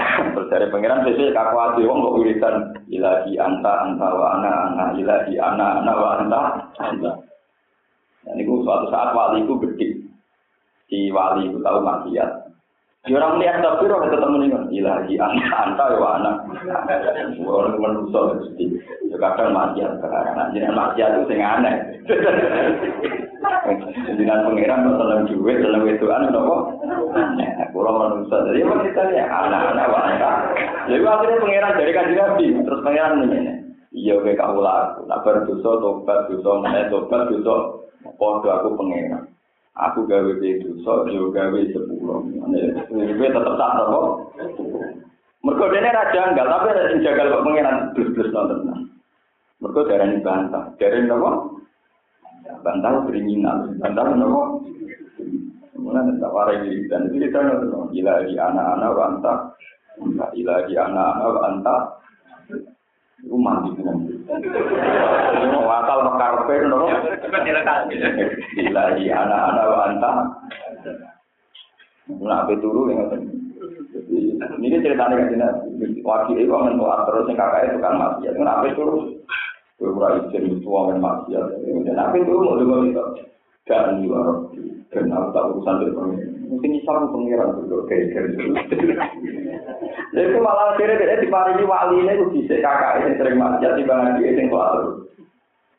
*coughs* Terus dari pangeran sesuai kakwati wong kok wiridan ilahi anta anta wa ana ana ilahi ana ana wa anta anta. Dan itu suatu saat wali itu gede. si wali itu tahu maksiat. Ya orang lihat tapi orang ketemu kan, ilahi anak anta ya anak. Orang manusia mesti. Ya kadang maksiat sekarang, jadi maksiat itu sing aneh. Jangan pangeran seneng duit, seneng wedoan nopo. Nah, kalau manusia jadi kita ya anak-anak wanita. Jadi akhirnya pangeran dari kaji nabi, terus pangeran ini. Iya kayak kamu laku, nak berdosa, tobat, dosa, mana tobat, dosa, podo aku pangeran. Aku gawe ke dosa, yo gawe sepuluh. Ini tetap tak nopo. Mereka ini raja enggak, tapi ada yang jaga kok pangeran plus-plus nonton. Mereka darah ini bantah, darah ini nopo. Bantah beringinan, bantah nopo. Kemudian tidak warai diri dan itu kita nopo. Gila di anak-anak bantah, gila di anak-anak bantah. Lu mandi dengan itu. Ngatal mengkarpen, lho. Cepat diletak. Gila, iya anak-anak bantah. turu beturu, ya. Ini ceritanya kan jenis. Wakil itu kan menuat terus, yang kakaknya itu kan mati. Itu nggak beturu. Gue pura izin, itu kan mati. Nggak beturu, mau dengar itu. Dan, iya, Rabbi. Kenapa tak urusan dari pemimpin? Mungkin islam pengiran itu kayak gitu. Jadi itu malah akhirnya dia diparingi wali ini itu bisa kakak itu sering masih. Di dia yang keluar terus.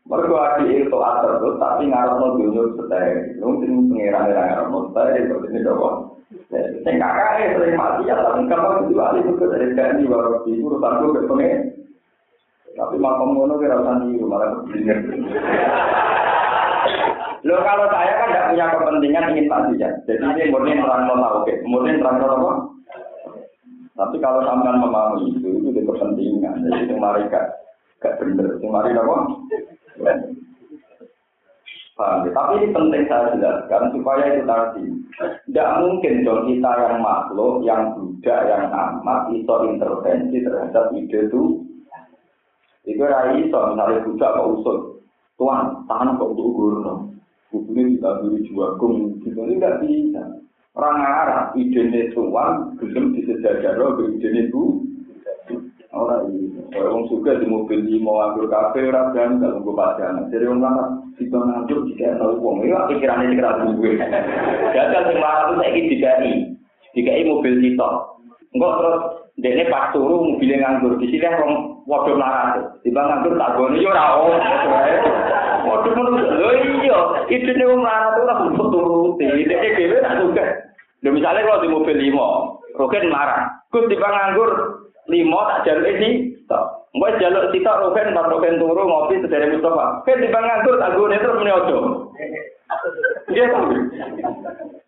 Mereka lagi itu atur terus, tapi ngarep no dunia setai. Mungkin pengiran yang ngarep no setai, seperti ini doang. Sing kakak sering mati ya tapi kapan diwali itu dari kani baru di urusan gue berpengen. Tapi makom ngono kira usah di malah keblinger. Lo kalau saya kan tidak punya kepentingan ingin ya. Jadi ini murni terang mau oke? Murni mau apa? Tapi kalau sampean memahami itu, itu di kepentingan. Jadi itu mari gak gak bener. Itu mari apa? Paham ya? Tapi ini penting saya jelaskan supaya itu tadi. Tidak mungkin dong kita yang makhluk, yang budak, yang amat, itu intervensi terhadap ide itu. Itu rai iso, misalnya budak kok usul. Tuan, tangan kok ukur Kudunya kita beri dua gong, gitu ini nggak bisa. Orang Arab, idenya tuan, gelem di sejajar, oh, ke idenya bu. Orang ini, orang suka di mobil di mau ambil kafe, orang dan kalau nunggu baca anak, jadi orang lama, si tuan ngantuk, jika yang tahu gong, ini pikirannya ini kerabu gue. Gagal yang lama itu saya ingin DKI, DKI mobil kita tol. Enggak terus, dia ini pas turun, mobilnya nganggur, di sini orang waduh larang tiba nganggur tak goni yo ora waduh menu lho iya. Itu nih wong larang tuh langsung turuti dia dia tak suka. Lho misalnya kalau di mobil limo roket larang gus tiba nganggur limo tak jalur ini tak mau jalur kita roket empat roket turu ngopi sedere mustafa. Kan tiba nganggur tak goni terus menyodok Iya tuh.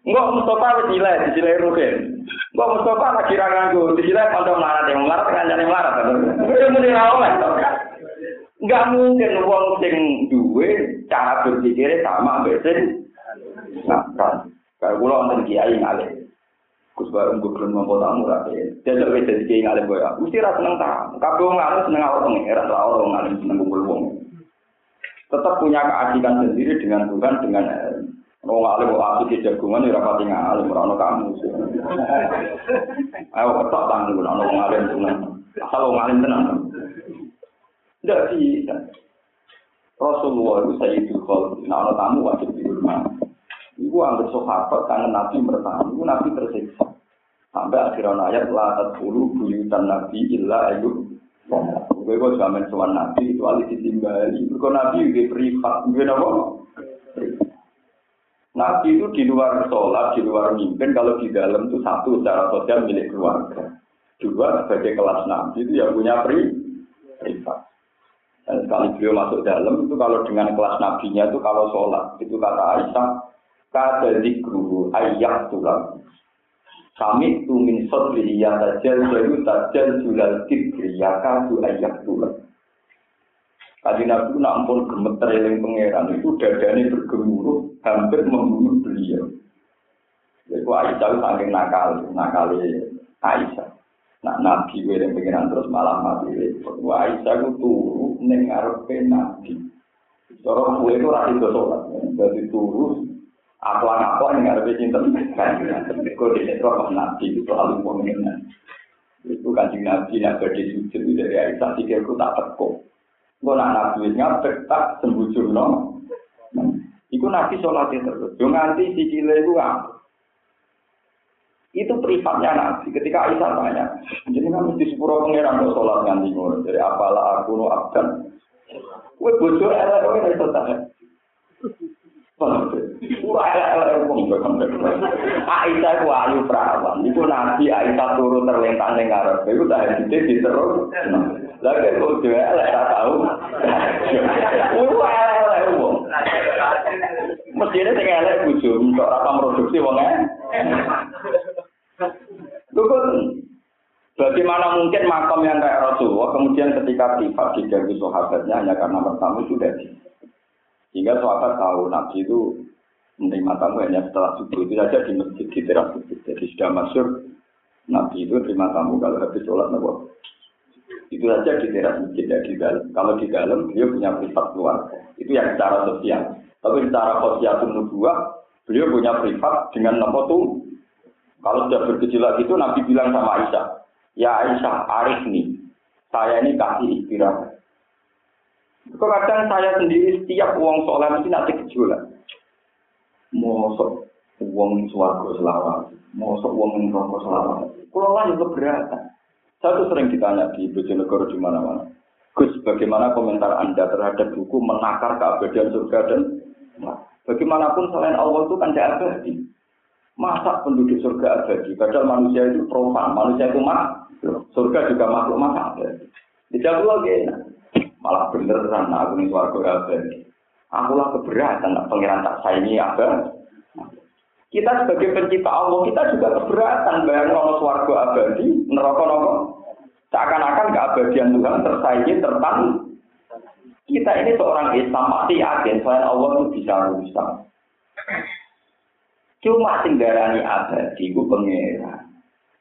Enggak Mustafa dijilai, dijilai Ruben. Enggak Mustafa nggak kira ganggu, dijilai pondok marat yang marat dengan yang marat. Mungkin mungkin nggak oleh. Enggak mungkin wong sing duwe cara berpikir sama besin. Nah, kan. Kalau gue lawan tadi kiai ngalih. Gus Barung gue belum mau tamu lagi. wis jadi kiai ngalih gue ya. Gusti rasa seneng tamu. Kabeh nggak harus seneng orang ngira, orang ngalih seneng gue Tetap punya keasikan sendiri dengan Tuhan dengan Orang ngalim mau asik di jagungan ya rapati ngalim orang kamu. Ayo ketok tangan gue orang ngalim tenang. Asal orang ngalim tenang. Tidak bisa. Rasulullah itu saya itu kalau nah tamu wajib di rumah. Ibu ambil sahabat karena Nabi bertamu, Nabi tersiksa. Sampai akhirnya ayat la tadkhulu buyutan Nabi illa ayu. Gue kok jamin sowan Nabi itu alih ditimbali. Mergo Nabi juga privat, gue apa? Nabi itu di luar sholat, di luar mimpin, kalau di dalam itu satu secara sosial milik keluarga. Dua sebagai kelas Nabi itu yang punya pri privat. Dan sekali beliau masuk dalam itu kalau dengan kelas nabinya itu kalau sholat itu kata Aisyah kada zikru ayyak tulang. Kami tu min sodri ya tajal jayu tajal julal kibri ya kadu ayyak tulang. Tadi Nabi nak pun gemeter eling pangeran itu dadanya bergemuruh hampir membunuh beliau. Jadi Aisyah saking nakal, nakal Aisyah. Nak Nabi yang pangeran terus malah mati. Aisyah itu turu neng ngarepe Nabi. Cara kue itu rasi sholat, jadi turu Aku anak apa yang nggak cinta kan? Kau di nabi itu selalu mengenai. Itu kan nabi yang berdiri sujud dari Aisyah pikirku tak teko. Kau nak nabi ngapet tak sembujur no. Iku nabi sholat terus. Jo nganti sikile itu apa? Itu privatnya Nabi. Ketika Aisyah tanya, jadi kan mesti sepuro pengiran kok sholat nganti ngono. Jadi apalah aku nu abdan. Kue bojo elek kowe iso tahan. Ora elek-elek wong kok. Aisyah ku ayu perawan. Iku Nabi Aisyah turu terlentang ning ngarep. Iku tak dite diterus. Lah kok bojo elek tak tahu. Ora elek-elek wong. Mestinya sing elek bojo kok ora produksi wong e. Lukun, bagaimana mungkin makam yang kayak Rasulullah kemudian ketika privat diganggu sahabatnya hanya karena bertamu sudah di. Sehingga sahabat tahu Nabi itu menerima tamu hanya setelah subuh itu saja di masjid di teras masjid. Jadi sudah masuk Nabi itu terima tamu kalau habis sholat nabi. Itu saja di teras masjid ya di dalam. Kalau di dalam beliau punya privat keluarga. Itu yang secara sosial. Tapi secara sosial nubuah beliau punya privat dengan nama tuh kalau sudah bergejolak itu Nabi bilang sama Aisyah, ya Aisyah, Arif nih, saya ini kasih istirahat. Kadang saya sendiri setiap uang soleh mesti nanti gejolak. Mosok uang suarga selawat, mosok uang rokok selawat. Kalau lah itu keberatan. Saya tuh sering ditanya di Bojonegoro di mana-mana. Gus, bagaimana komentar Anda terhadap buku menakar keabadian surga dan nah, bagaimanapun selain Allah itu kan tidak abadi. Masa penduduk surga abadi? Padahal manusia itu profan, manusia itu mak, surga juga makhluk masa abadi. Tidak lagi, malah beneran aku ini surga abadi. Aku lah keberatan, pengiran tak saya ini abadi. Kita sebagai pencipta Allah, kita juga keberatan bayang nono suarga abadi, neraka nono. Seakan-akan keabadian Tuhan tersaingi tertan. Kita ini seorang Islam pasti yakin selain Allah itu bisa rusak. Cuma sing darani abadi ku pangeran.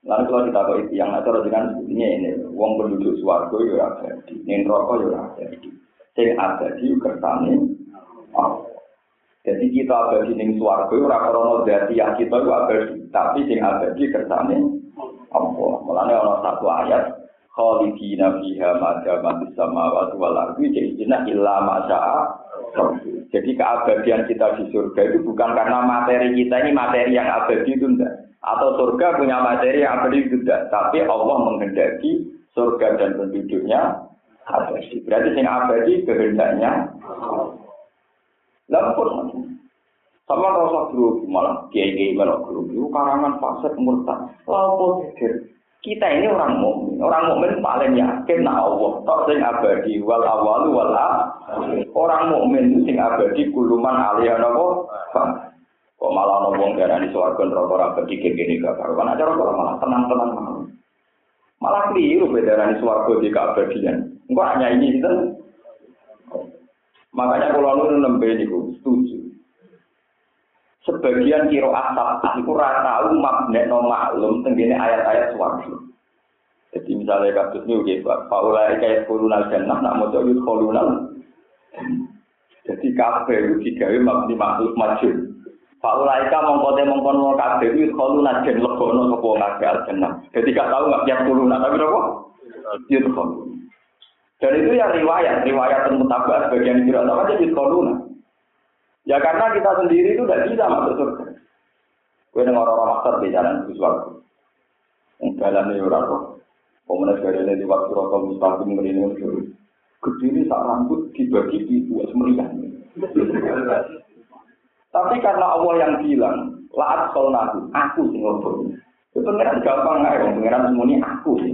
Lalu kalau kita kok yang atur dengan ini wong penduduk swarga ya abadi, ning neraka ya abadi. Sing abadi kersane Allah. Jadi kita abadi ning swarga ora krana dadi yang kita itu abadi, tapi sing abadi kersane Allah. Mulane ana satu ayat khalidina fiha ma damat samawati wal ardi jadi illa ma jadi keabadian kita di surga itu bukan karena materi kita ini materi yang abadi itu enggak. Atau surga punya materi yang abadi enggak. Tapi Allah menghendaki surga dan penduduknya abadi. Berarti yang abadi kehendaknya. Lampun sama rasa guru malah kiai kiai melok guru itu karangan fasik murtad. Lampun kita ini orang mukmin. Orang mukmin paling yakin nah Allah tok sing abadi wal awal wal Orang mukmin sing abadi kuluman aliyah napa? Kok malah ana wong darani swarga neraka ora abadi kene gak karo. Kan acara kok malah tenang-tenang malah. Malah keliru bedarani swarga di keabadian. Engko hanya ini itu. Makanya kalau lu nembe niku setuju. sebagian kiro asap itu rata tahu magnet no maklum tenggine ayat-ayat suwarga. Jadi misalnya kasus ini oke pak, Paula kayak kolonal jannah nak mau jadi kolonal. Jadi kafe itu digawe magni makhluk maju. Paula ika mongkote mongkon mau kafe itu kolonal jen lebono kepo ngafe al jannah. Jadi gak tahu nggak tiap kolonal tapi apa? Itu Dan itu ya riwayat, riwayat tentang tabak sebagian kira apa jadi kolonal. Ya karena kita sendiri itu tidak bisa masuk surga. Gue dengar orang master di jalan suarga. Yang jalan ini orang kok. Pemenang gaya di waktu rokok mustaqim ini untuk Kediri saat rambut dibagi di dua semeriah. Tapi karena Allah yang bilang, laat nabi, aku sing ngobrol. Itu pengiran gampang aja, pengiran semuanya aku sih.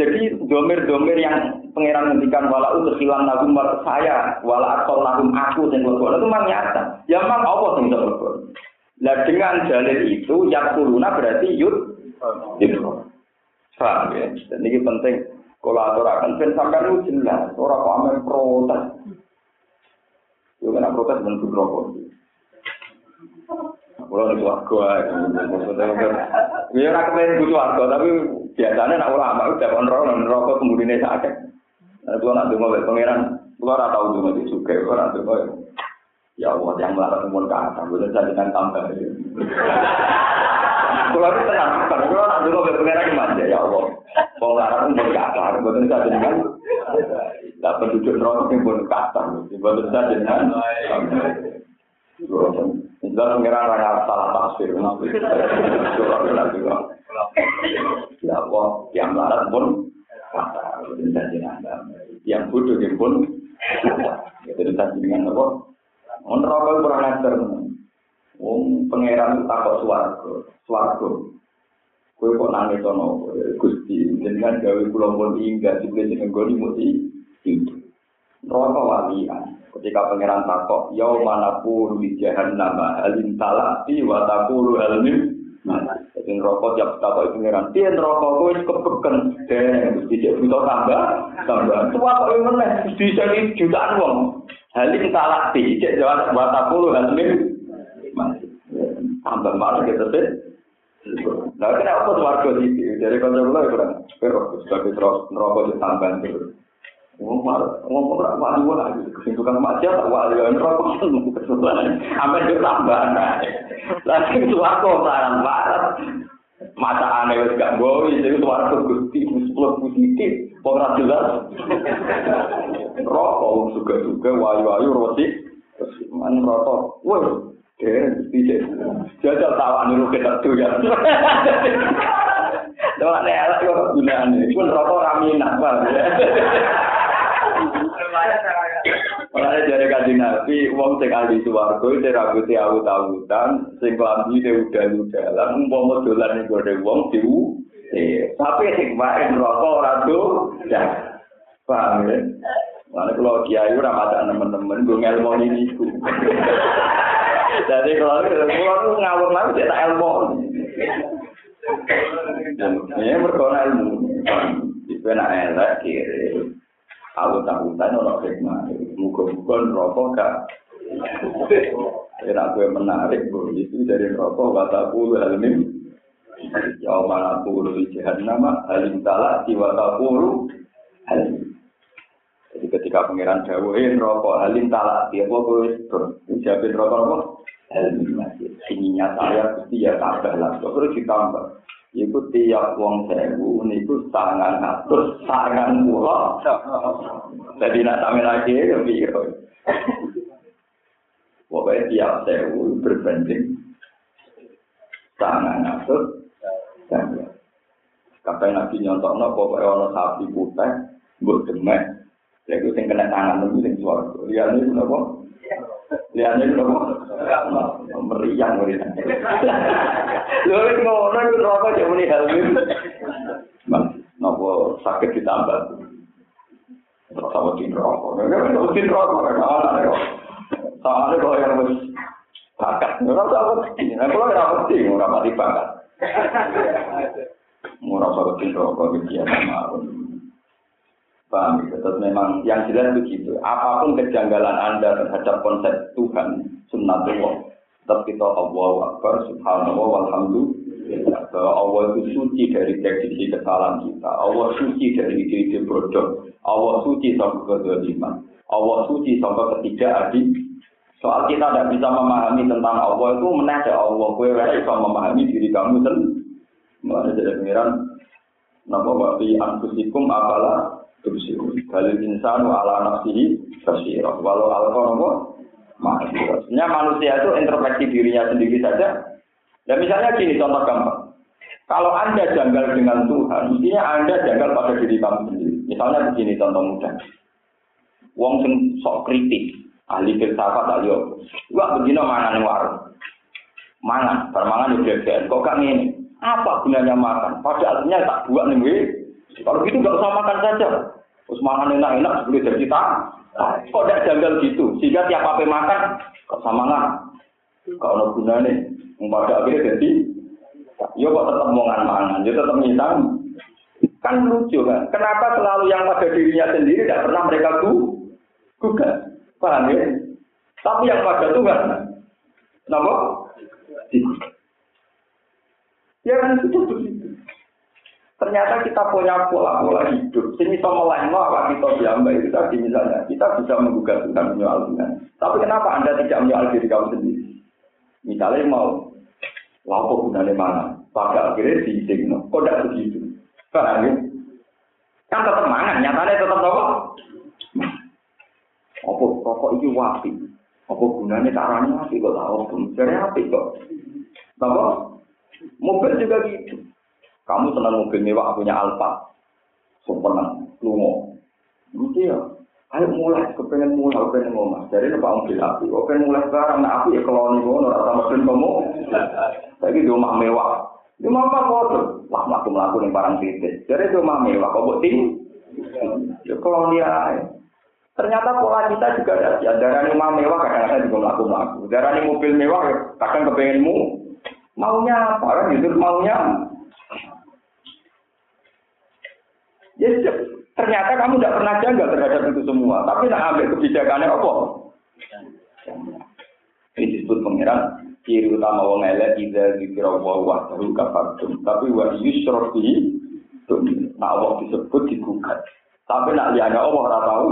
Jadi domir-domir yang pangeran ngendikan wala utus hilang nagum saya wala atau nagum aku yang lebih itu memang nyata. Ya memang Allah yang lebih nah dengan dalil itu yang kuluna berarti yud paham ya? Dan ini penting. Kalau aturakan ben sampai itu jelas. Orang kok amal protes. Itu kena protes rokok kalau nih warga, maksudnya ya orang kepengen butuh warga, tapi biasanya nak ulama udah kontrol dan rokok kemudian sakit. Nah, kalau nak dengar dari pangeran, kalau orang tahu juga di suka, kalau nak dengar, ya Allah yang melarang umur ke atas, boleh saya dengan tambah. Kalau itu tenang, kan? Kalau nak dengar dari pangeran gimana? Ya Allah, mau melarang umur ke atas, boleh saya dengan Nah, penduduk neraka yang pun ke atas, boleh saya Enggak ngira ora salah tafsir nabi. Ya Allah, yang larat pun yang bodoh dia pun jadi tadi dengan apa? Menerokok kurang ajar, Wong pangeran tak kok swarga. suwargo. Kue kok nangis tono, gusti. Jangan gawe kula pun tinggal, jadi jangan gawe mesti tinggi. Rokok walian, Ketika pangeran takok, yau mana pun di jahan nama alim talati wa takulu alim Jadi rokok tiap takok pangeran, dia rokok kue kepeken, dan tidak butuh tambah, tambah. Tua kok yang mana? Bisa di jutaan wong. Halim talati, cek jawab wa takulu alim Tambah malah gitu sih. Nah, kenapa warga di Dari kantor kula ya kurang. Sebagai terus neraka ditambahan terus. ngomong wali wali kesibukan macam tak wali wali apa kesibukan apa itu tambahan Lah itu aku saran barat mata aneh wes gak boleh jadi itu waktu gusti musuh positif pengen jelas. Rokok suka suka wayu-wayu roti. Man rokok. Woi, keren gusti jajal tawa nih lu kita tuh ya. Tidak gunane. yang ada gunanya, cuma rokok. Malah jare kanjeng Nabi wong sing ahli suwarga sing rambuté awut-awutan, sing klambine udan-udan, umpama dolan ning gone wong diu. E, tapi sing wae neraka ora do. Paham ya? Mana kalau kiai udah mata teman-teman gue ngelmon ini. Jadi kalau gue tuh ngawur tak cerita elmon. Ini ilmu. Itu enak enak kiri. kalau tak utang ora hikmah muga-muga neraka gak Enak gue menarik bro, itu dari rokok kata puluh halim. Ya mana puluh jihad nama halim salah di kata halim. Jadi ketika pangeran dawuhin eh, rokok halim salah dia gue gue terjadi rokok rokok halim masih. Ininya saya pasti ya tambah lah, terus ditambah. Iku tiap wong sewu, niku tangan atur, tangan pulau. Jadi nak sampai lagi ya biro. Pokoknya tiap sewu berbanding tangan atur. Kapan nabi nyontok no, pokoknya orang sapi putih, buat demek. Jadi sing kena tangan itu sing suara. Lihat ini kenapa? Lihatnya itu apa? Meriang meriang. Lalu ngono itu rokok cuma nih helmin. Mas, nopo sakit ditambah. Terus sama tin rokok. Kalau tin rokok, kalau Soalnya kalau yang harus bakat, nggak tahu sih. Nah, kalau apa sih, nggak mati bakat. Murah sama tin rokok, gitu ya, sama. Paham ya? Terus memang yang jelas begitu. Apa pun kejanggalan Anda terhadap konsep Tuhan, sunnatullah, tetap kita Allah Akbar, subhanallah, walhamdulillah. Bahwa Allah itu suci dari prediksi kesalahan kita. Allah suci dari ide-ide bodoh. Allah suci sampai kedoliman. Allah suci sampai ketiga adik. Soal kita tidak bisa memahami tentang Allah itu menajak Allah. Kue bisa memahami diri kamu sendiri. Mulai dari pengiran. Nama wabi anfusikum apalah tubsirun. Balil insan wa ala nafsihi basirah. Walau alqa Maksudnya manusia itu introspeksi dirinya sendiri saja. Dan misalnya gini contoh gampang. Kalau Anda janggal dengan Tuhan, mestinya Anda janggal pada diri kamu sendiri. Misalnya begini contoh mudah. Wong sing sok kritik, ahli filsafat ahli yo. Gua begini mangan warung. Mangan, permangan udah Kok kan ini? Apa gunanya makan? Pada artinya tak buat nih kalau gitu nggak usah makan saja. Terus enak-enak boleh jadi tak. Kok tidak janggal gitu? Sehingga tiap apa makan, kok sama nggak? Kalau guna nih, pada akhirnya jadi, ya kok tetap mau mangan, ya tetap nyitang. Kan lucu kan? Kenapa selalu yang pada dirinya sendiri tidak pernah mereka gugat? Paham ya? Tapi yang pada Tuhan, kenapa? Ya kan sudah begitu. Ternyata kita punya pola-pola hidup. Sini sama lain apa kita diambil itu tadi misalnya. Kita bisa menggugat Tuhan menyoal Tuhan. Tapi kenapa Anda tidak menyoal diri kamu sendiri? Misalnya mau lapo gunanya mana? Pada akhirnya diizinkan. Kok tidak begitu? Paham ya? Kan tetap mangan. Nyatanya tetap apa? Apa pokok itu wapi? Apa gunanya caranya wapi kok tahu? Jadi api kok? Apa? Mobil juga gitu. Kamu senang mobil mewah punya Alfa. Sopenan, lungo. Mesti ya, ayo mulai, kepengen mulai, kepengen ngomong. Jadi Pak Ungkil api, kepengen mulai sekarang, nah api ya kalau nih ngono, rata mesin kamu. Lagi di rumah mewah. Di rumah apa kotor? Wah, melaku melaku nih barang titik. Jadi di rumah mewah, kok bukti? Ya kalau dia, ternyata pola kita juga ada. Ya, darah rumah mewah kadang-kadang juga melaku melaku. Darah mobil mewah, kadang kepengenmu. Maunya apa? Kan justru maunya Ya, ternyata kamu tidak pernah jaga terhadap itu semua. Tapi nak ambil kebijakannya apa? Ini disebut pengiran ciri utama wong elek tidak dikira wa wahdahu. Tapi wa yusrof bihi nah Allah disebut digugat. Tapi nak lihatnya Allah ora tahu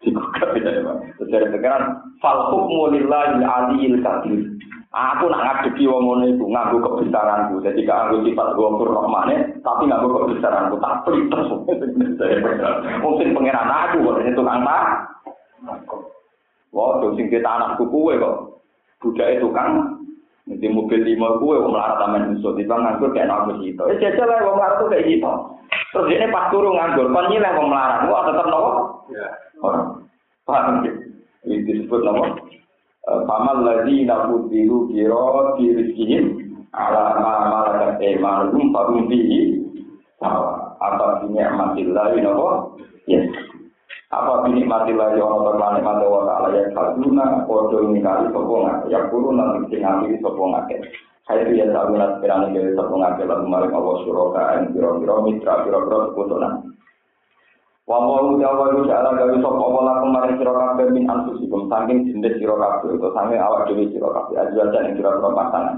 digugat tidak ya, Terus dari pengiran fal lillahi aliyil kadir. Aku nak ngadepi wong ngono iku nganggo kebesaranku. Jadi gak nganggo sifat ghafur rahmane, tapi nganggo kebesaranku. Tak plites. Mungkin *laughs* pangeran aku kok itu tukang tak. Wah, tuh sing kita anakku kuwe kok. Budake tukang Nanti mobil lima kue, wong melarat taman musuh, tiba nganggur kayak aku itu. Eh jajal lah, wong melarat tuh kayak gitu. Terus ini pas turun nganggur, kan nyilah wong melarat, wah tetap nopo. Orang, paham gitu. Ini disebut nopo. Eh, Paman lagi nak biru biru biru ala nama ala emang eh, rum parum biru apa bini mati lagi nopo ya. Apa bini mati lagi orang berlanjut mata warna ala ya kaguna kodo ini kali sopongan ya kuru nanti tinggal di sopongan ya saya tuh ya tahu nanti kerana jadi sopongan kalau kemarin mau mitra biru biru putusan Wa mau jawa lu jala gawe sapa wala kemarin sira kabeh min anfusikum saking jenis sira kabeh utawa saking awak dhewe sira kabeh aja jan sira kabeh pasangan.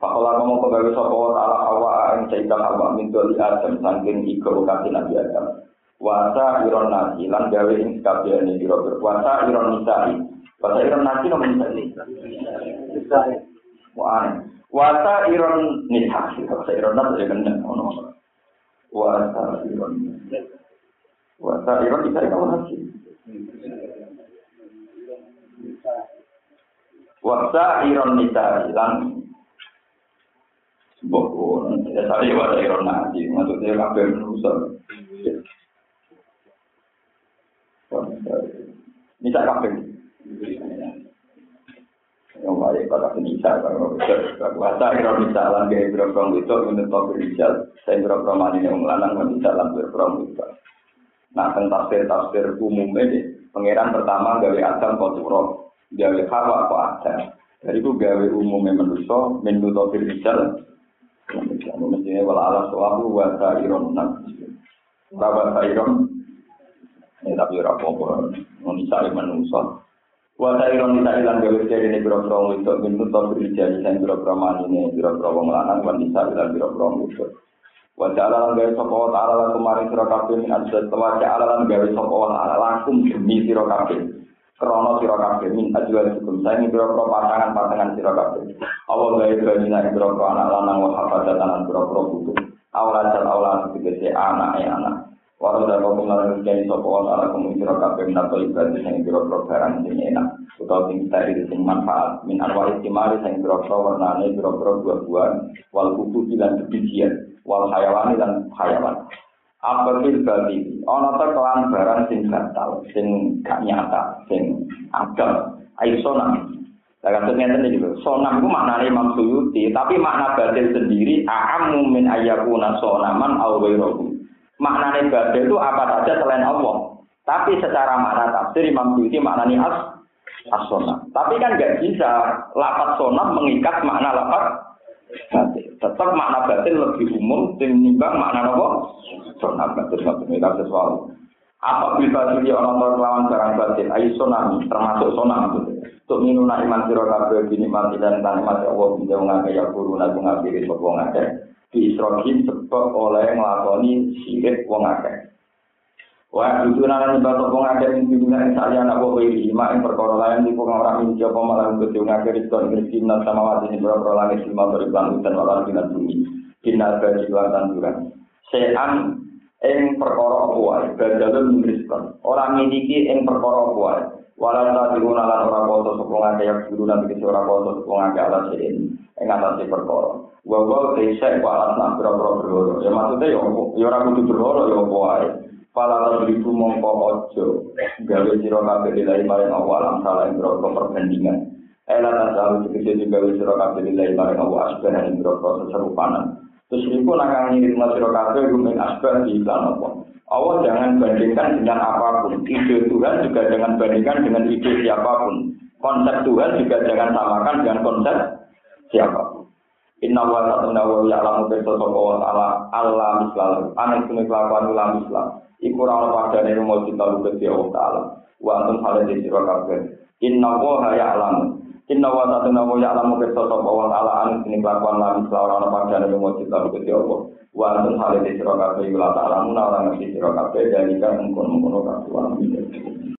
Pakola ngomong kegawe sapa wa taala awak ing caitan awak min doli adam saking iko kati nabi adam. Wasa iron nasi lan gawe ing kabehane sira kabeh. Wasa iron nisai. Wasa iron nasi nopo nisai? Nisai. Wah, wasa iron nisai. Wasa iron nasi ya kan ono. Wasa iron. Wasa iron bisa kamu haji. Wasa iron nisa hilang. Bokon, ya tadi wasa iron haji, maksudnya kabel rusak. Nisa kabel. Yang baik pada penisa, kalau wasa iron nisa lan gaya berapa itu menurut Pak Rizal, saya berapa mani yang melanang menisa lan berapa itu. Nah, tentang tafsir-tafsir umum ini, pangeran pertama gawe Adam koturo, gawe Hawa kok Adam. Dari itu gawe umumnya manusia, menu tafsir rijal. Mestinya wala alam suatu wa sa'iron nabi. Wa sa'iron, ini tapi apa-apa, menisari manusia. Wa sa'iron nisa ilan gawe jadi ini biro-biro itu, menu tafsir rijal, yang biro-biro mani ini, biro-biro wong lanang, wa nisa ilan biro-biro. Wa ja'ala lan gawe sapa wa ta'ala lan kemarin sira kabeh min ajal wa ja'ala lan gawe sapa wa ta'ala lakum demi sira kabeh. Krana sira kabeh min ajal hukum saing pira pira pasangan-pasangan sira kabeh. Allah gawe lan pira pira anak lanang wa hafadzatan lan pira pira putu. Awal jal awal tegese anak e anak. Walau dan kau mengalami jadi sapa wa ta'ala kamu sira kabeh min atau ibadah sing pira pira barang sing enak utawa sing dari sing manfaat min anwar istimari sing pira pira warnane pira pira buah-buahan wal kutu lan bijian wal hayawan dan hayawan. Apa fil bali? Ana ta kelan barang sing batal, sing gak nyata, sing agam. Ayo sonam. Lah kan ngeten iki lho. Sonam ku maknane Imam Suyuti, tapi makna batil sendiri a'ammu min ayyakuna sonaman aw ghairuhu. Maknane batil itu apa saja selain Allah. Tapi secara makna tafsir Imam Suyuti maknanya as as Tapi kan nggak bisa lapat sonam mengikat makna lapat batil. Tetap makna batin lebih umum timbang makna apa? Sonam batin satu mereka sesuatu. Apa bisa jadi orang tua lawan barang batin? Ayo sonam, termasuk sonam. Untuk minuna iman siro kabel bini mati dan mati Allah bisa mengakai ya guru nabi ngabiri wong akeh. Di sebab oleh ngelakoni sirik wong akeh. Wah, itu nana nyebab toko ngake ing dunia ing saya anak bawa ini, mak ing perkara lain di pokok orang ini jawab malah untuk tiung ngake rizkon rezeki minat sama wati ini berapa langit lima beriban hutan walau dengan bumi, kinal gaji luar tanduran. Sean ing perkara kuai, badalun rizkon. Orang miliki ing perkara kuai, Walau tak diuna lan ora poso sapa ngake yak guru nanti kese ora poso sapa ngake alat sing ing atas perkara. Wa wa desa ku alat nak pro pro Ya maksudnya ya ya ora kudu berloro ya apa wae. Pala la beriku mongko ojo gawe sira kabeh dilai maring Allah alam salah ing perbandingan. Ela ta selalu sekece juga wis sira kabeh dilai maring Allah asbah ing seserupanan. Terus iku nak kang ngirim sira kabeh gumen asbah di iklan apa. Allah jangan bandingkan dengan apa pun. Ide Tuhan juga jangan bandingkan dengan ide siapa pun. Konsep Tuhan juga jangan samakan dengan konsep siapa pun. Inna wa ta'ala wa ya'lamu bi sosok ala Allah mislah. Anak sune kelakuan ulah mislah. Iku ora ana padane rumo kita lu Gusti Allah taala. Wa antum hale di sira kabeh. Inna wa ya'lamu. Inna wa ta'ala wa ya'lamu bi sosok wa ala anak sune kelakuan ulah mislah ora ana padane rumo kita lu Gusti Allah. wa antum hale di sira kabeh ila ta'ala mun ora ngerti sira kabeh dalika mungkon-mungkon kabeh